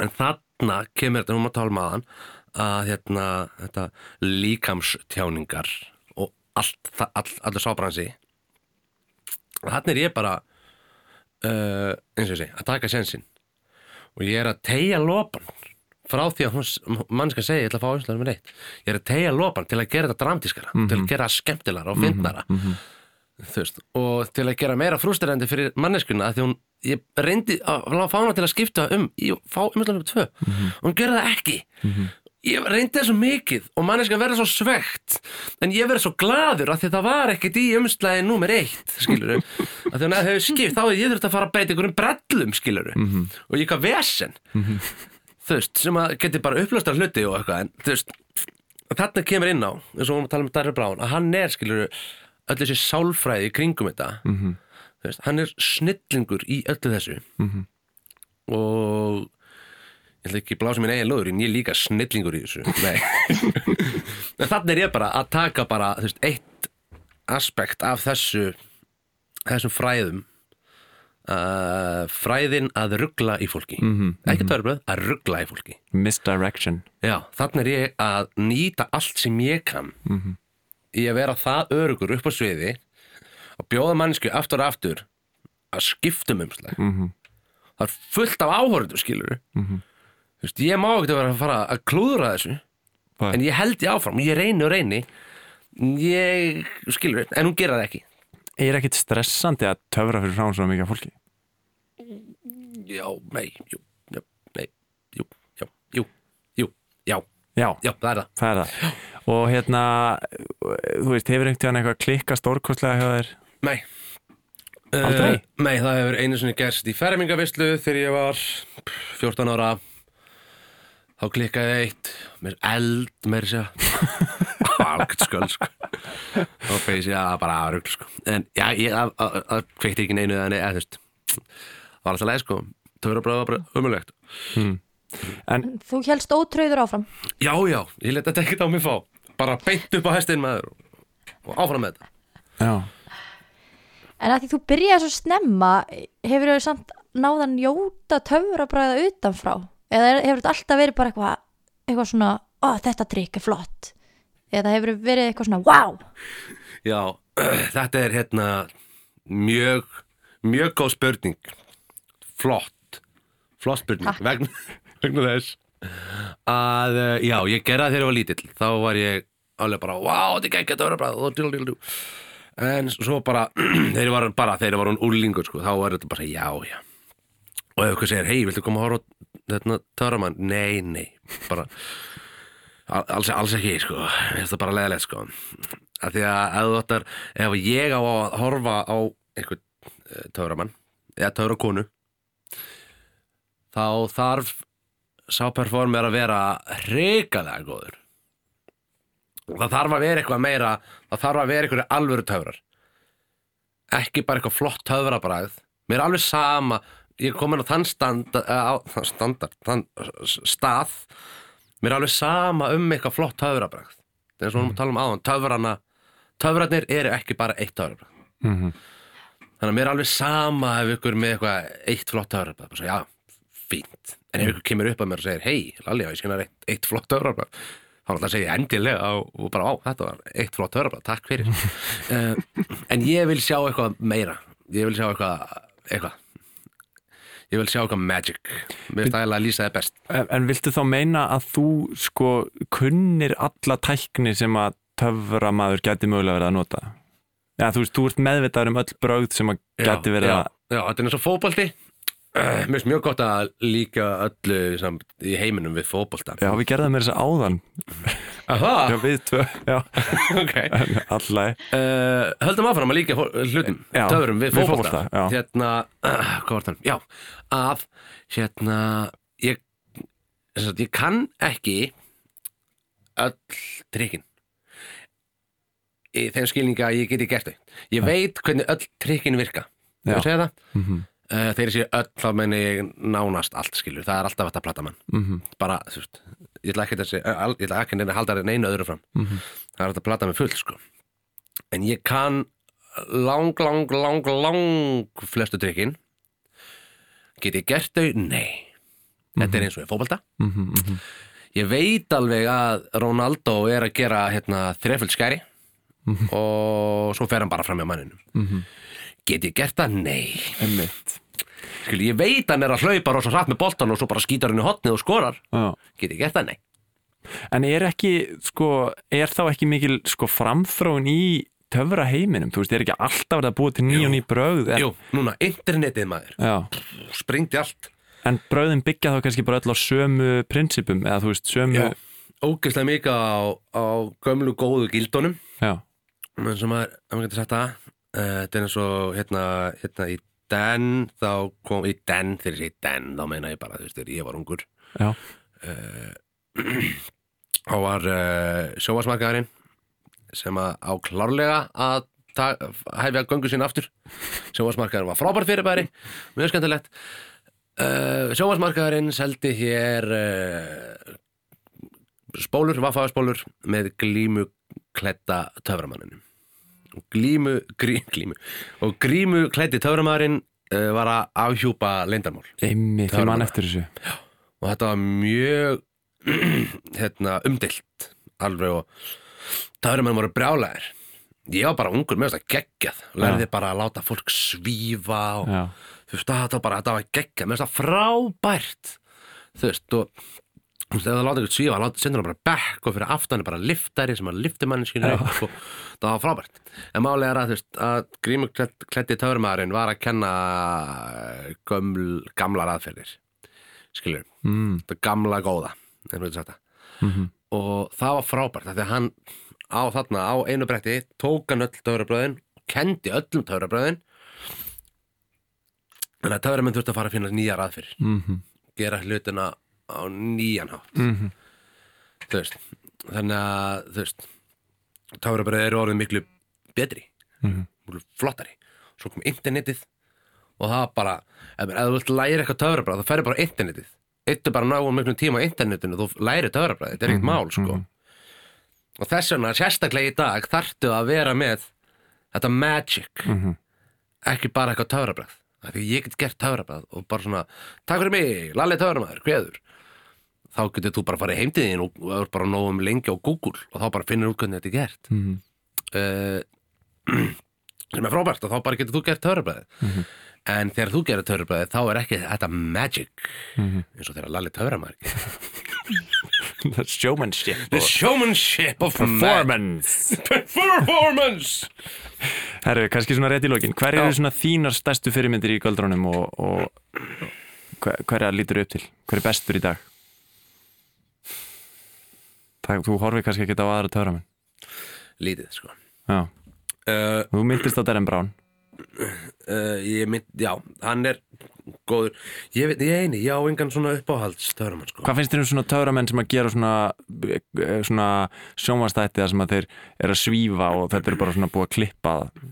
en þarna kemur þetta, hún maður tala maðan að hérna, þetta líkamstjáningar og allt, all, allur sábransi. Þannig er ég bara uh, eins og ég segi, að taka sensinn og ég er að tegja lopan frá því að hún mannska segi ég ætla að fá einslega með eitt. Ég er að tegja lopan til að gera þetta dramtískara til að gera það skemmtilega og fyndnara. Þú veist, og til að gera meira frústirandi fyrir manneskuna að því hún, ég reyndi að fá hana til að skipta um í fá umhverfum tvö. Og hún gerði það ekki. Ég reyndi það svo mikið og manneskan verði svo svegt en ég verði svo gladur að því það var ekkert í umslæði númer eitt skilur að því hún hefði skipt þá hefði ég þurft að fara að beita einhverjum brellum skilur og ég hvað vesen þú veist, sem að geti bara upplöstar hluti og eitthvað en þú veist, þarna kemur inn á eins og við tala um Darri Brown að hann er skilur öll þessi sálfræði í kringum þetta. Mhm. þú veist, hann er snillingur í öllu þessu. Og ég ætla ekki að blása minn eigin lóður en ég er líka snillingur í þessu. En þannig er ég bara að taka bara þú veist, eitt aspekt af þessu þessum fræðum uh, fræðin að ruggla í fólki. Mhm, ekki törflöð, að ruggla í fólki. Misdirection. Já, þannig er ég að nýta allt sem ég kann í að vera það örugur upp á sviði og bjóða mannsku aftur og aftur að skiptum umslag. Mhm. það er fullt af áhörðu skilur þú veist, ég má ekki vera að fara að klúðra þessu Nei. en ég held ég áfram, ég reyni og reyni. Ég skilur, en hún gera það ekki Er ekkit stressandi að töfra fyrir frá svo mikið fólki? já, nei, jú, já, nei jú, já, jú, jú, já Já, já, það er það það er það Og hérna, þú veist, hefur einhvern tíðan eitthvað klikka stórkostlega hjá þér? Nei Aldrei? Uh, nei, það hefur einu sinni gerst í fermingavislu þegar ég var 14 ára þá klikkaði eitt með eld með þessi algjört sköld sko. þá feis ég að bara aðrugl sko. en já, ég að- að- að kveikti ekki neinu eða nei, eða þú veist það var alltaf leið sko. Törabræða bara umulegt En Þú helst ótröður áfram? Já, já, ég leta þetta ekkert á mig fá. Bara beint upp á hestinn maður og áfram með þetta. Já, En að því þú byrjaði svo snemma hefur þau samt náðan jóta töfrabræða utanfrá? Eða er- hefur þetta alltaf verið bara eitthvað eitthvað svona, ó þetta trikk er flott eða hefur verið eitthvað svona, wow Já, þetta er hérna mjög, mjög góð spurning. Flott flott spurning vegna, vegna þess að uh, já, ég gerði það þegar ég var lítill. Þá var ég alveg bara wow, þetta er ekki dú, dú, dú. en svo bara þegar ég var bara, þegar ég var hún úlingur sko, þá var þetta bara já, já. Og ef ykkur segir, hei, viltu koma að horfa þetta töramann? Nei, nei, bara alls, alls ekki, sko. Mér finnst það bara leðilegt, sko. Að því að ef þú ættar, ef ég á að horfa á einhvern uh, töframann eða töfrakonu þá þarf sá performer að vera hrikalega góður. Það þarf að vera eitthvað meira það þarf að vera eitthvað alvöru töfrar. Ekki bara eitthvað flott töfrabræð mér er alveg sama ég er komin á þann stand, á, þann standard þann stað mér er alveg sama um eitthvað flott töfrabræð það er við erum að tala um áðan töfrana, töfrarnir eru ekki bara eitt töfrabræð Mhm. þannig að mér er alveg sama ef ykkur með eitthvað eitt flott svo, já, fínt. En ef ykkur kemur upp að mér og segir hei, Lalli, ég skynna eitt, eitt flott töfrabræð þá er alltaf að segja endilega og, bara á, þetta var eitt flott töfrabræð, takk fyrir. Uh, en ég vil sjá eitthvað meira. Ég vil sjá eitthvað eitthvað ég vil sjá eitthvað magic. Mér finnst það að lýsa það best. En, en viltu þá meina að þú sko kunnir alla tækni sem að töfra maður gæti mögulega verið að nota? Já, þú veist, þú ert meðvitaður um öll brögð sem að gæti verið já, að... já, þetta er eins og fótbolti. uh, mér finnst mjög gott að líka öllu samt í heiminum við fótbolta. Já, við gerðum með þess að áðan. Aha, Já, við tvö, já, ok. En allæg. Uh, höldum áfram að líka hlutum töfurum við já. hérna, uh, hvað var það? Já, að hérna ég, ég kann ekki öll trikkin í þeim skilninga að ég geti gert þau. Ég veit hvernig öll trikkin virka. Já. Ég segja það? Mhm, uh, þegar ég sé öll þá menn ég nánast allt skilur, það er alltaf þetta plata mann. Mhm, bara, þú veist, ég ætla ekki segja al- ég ætla ekki að halda neina öðru fram. Mhm. það er þetta plata með full sko. En ég kann lang, lang, lang, lang flestu trikkin. Get ég gert þau? Nei. Þetta er eins og í fótbolta. Mhm, mhm. ég veit alveg að Ronaldo er að gera hérna, þreföld skæri. Og svo fer hann bara fram með manninu Mhm. Get ég gert það? Nei. Einmitt. Skil, ég veit hann er að hlaupa rosa hratt með boltan og svo bara skýtar hann í hotnið og skorar. Já. Get ég gert það, nei. En er ekki, sko, er þá ekki mikil sko framþróun í töfra heiminum, þú veist, er ekki alltaf verið að búa til ný og ný brögð en, Jú, núna, internetið maður. Já, Springdi allt. En bröðin byggja þá kannski bara öll á sömu prinsipum, eða þú veist, sömu Já, ógeðslega mikið á, á gömlu góðu gildunum. Sem að, ef maður getur sagt það þetta er eins og hérna, hérna í Den, þá kom í Den, þegar ég segi Den, þá meina ég bara þú veist, þegar ég var ungur. Já, þá var uh, sjóasmarkaðarinn sem að á klárlega að hefja göngu sinni aftur. Sjóasmarkaðurinn var frábært fyrirbæri mjög skemmtilegt. Uh, sjóasmarkaðurinn seldi hér uh, spólur, vaffaðspólur með glímu kletta töframanninum og glímu, grí, glímu. Og grímu kletti töframannin uh, var að afhjúpa leindarmál einmi, þeim mann eftir þessu. Og þetta var mjög hérna, umdelt alveg og með voru brjálæðir. Ég var bara ungur með þess að geggjað. Lærði bara að láta fólk svífa og Já, þú veist þetta var bara þetta var geggjað. Með þess að frábært þú veist og það láta eitthvað svífa sendur hann bara bekk og fyrir aftan er bara liftari sem að lifti manneskinu upp og það var frábært. En málega er að að grímukletti töfrumæðurinn var að kenna göml, gamlar aðferðir. Skilur mm, þetta gamla góða það. Mhm. og það var frábært því að hann á þarna á einu bretti tók hann öll töfrabröðin og kendi öllum töfrabröðin en að töframenn þurfti að fara að finna nýjar aðfyrir mhm, gera hlutina á nýjan hátt. Mhm. Þú veist þannig að þú veist töfrabröði eru orðið miklu betri. Mhm. miklu flottari. Svo kom internetið og það bara ef, þú vilt læra eitthvað töfrabröð þá ferði bara internetið. Eittu bara náum miklum tíma á internetinu þú læri töfrabröð, þetta er ekkert mál sko. og þess vegna sérstaklega í dag þarftu að vera með þetta magic. Mhm. ekki bara eitthvað töfrabröð af því ég get gert töfrabröð og bara svona takk fyrir mig, lalli töframæður, hveður þá getur þú bara farið heimtiðin og og er bara nógum lengi á Google og þá bara finnir út hvernig þetta er gert. Mhm. uh, sem er frábært og þá bara getur þú gert töfrabröð en þegar þú gerir töfrabröð þá er ekki þetta magic eins og þegar lalli töframæður The showmanship The showmanship of performance. Performance! Herru, kannski svona rétt í lokin. Hver eru svona þínar stærstu fyrirmyndir í göldrónum og, og hver, hverja lítur upp til? Hver er bestur í dag? Það, þú horfir kannski ekki á aðra töframenn? Lítið sko. Uh, þú myndist á Darren Brown. Uh, ég mynd, já, hann er góður, ég veit, ég eini ég á engan svona uppáhalds töframann sko. Hvað finnst þér um svona töframenn sem að gera svona, eh, svona sjónvastætti þar sem að þeir eru að svífa og þetta er bara svona búið að klippa það?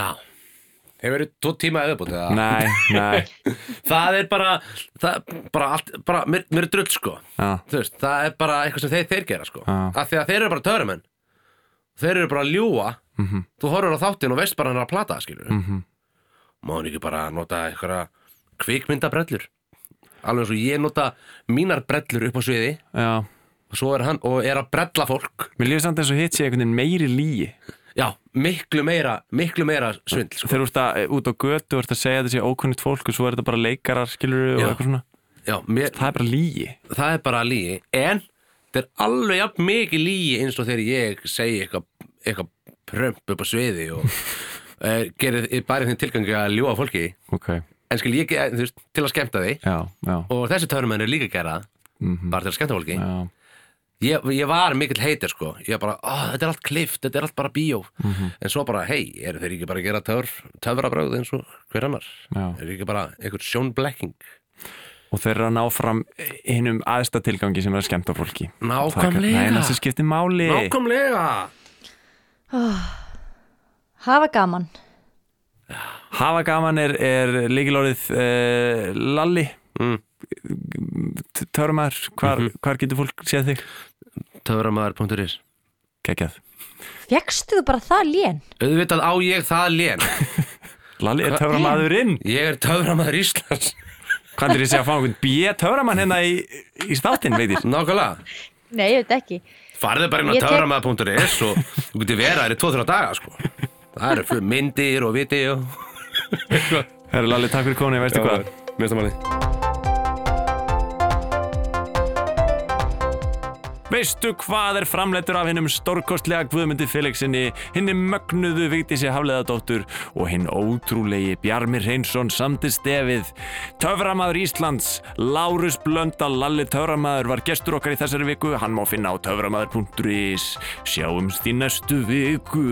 já, hefur verið tvo tíma eðabútt eða? Nei, nei, það er bara, það, bara allt, bara, mér, mér er drull sko. Þú veist, það er bara eitthvað sem þeir, þeir gera sko. Já. af því að þeir eru bara töframenn þeir eru bara að ljúa Mhm. þú horfur á þáttinn og veist bara hann er að plata skilur mhm, má hann ekki bara nota einhverja kvikmyndabrellur alveg eins og ég nota mínar brellur upp á sviði. Já. Og svo er hann og er að brella fólk. Mér líður samt eins og hitt sé einhvern veginn meiri lígi já, miklu meira, miklu meira svindl sko. Þegar þú ert að, út á götu og ert að segja þessi ókunnigt fólk og svo er þetta bara leikarar, skilur og eitthvað svona. Já, mér, Það er bara lígi það er bara lígi en þetta er alveg jafn mikið lígi eins og þegar ég segi eitthvað eitthva prömp upp á sviði og uh, gerir bara þeim tilgangi að ljúa fólki. Ok, en skil ég þú veist, til að skemmta því já, og þessi töfrumenn er líka að gera það, mhm, bara til að skemmta fólki. Já ég, ég var mikill heitir sko. Ég bara, ó, þetta er allt klift, þetta er allt bara bíó. Mhm. en svo bara, hei, eru þeir ekki bara að gera töfr, töfrabröð eins og hver annar? Eru ekki bara einhver sjónblekking? Og þeir eru að ná fram hinnum aðsta tilgangi sem er að skemmta fólki. Nákvæmlega Það er næst sem skiptir máli. Nákvæmlega. Hafa gaman. Hafa gaman er, er líkilórið uh, Lalli. Mm. Törumar, hvar, Mhm. hvar getur fólk séð þig? töframæður.is Kekjað Fjekkstu þú bara það lén? auðvitað á ég það lén. Lalli er töframadurinn ég er töframæður Íslands. Hvað er þessi að fá einhvern B töframann hérna í, í státinn, veitir? nákvæmlega. Nei, ég veit ekki. Farðu bara inn á töframæður.is og þú getur verið þær í 2-3 daga sko. Það eru fu- myndir og viti og Herru Lalli, takk fyrir koni, veistu hvað? Mér finnst Veistu hvað er framleitur af hinnum stórkostlega Guðmundi Felixinni, hinni mögnuðu Vigdísi Hafleðadóttur og hinn ótrúlegi Bjarmi Reynsson samti stefið. Töframaður Íslands, Lárus Blöndal Lalli Töframaður var gestur okkar í þessari viku, hann má finna á töframaður.is. Sjáumst í næstu viku.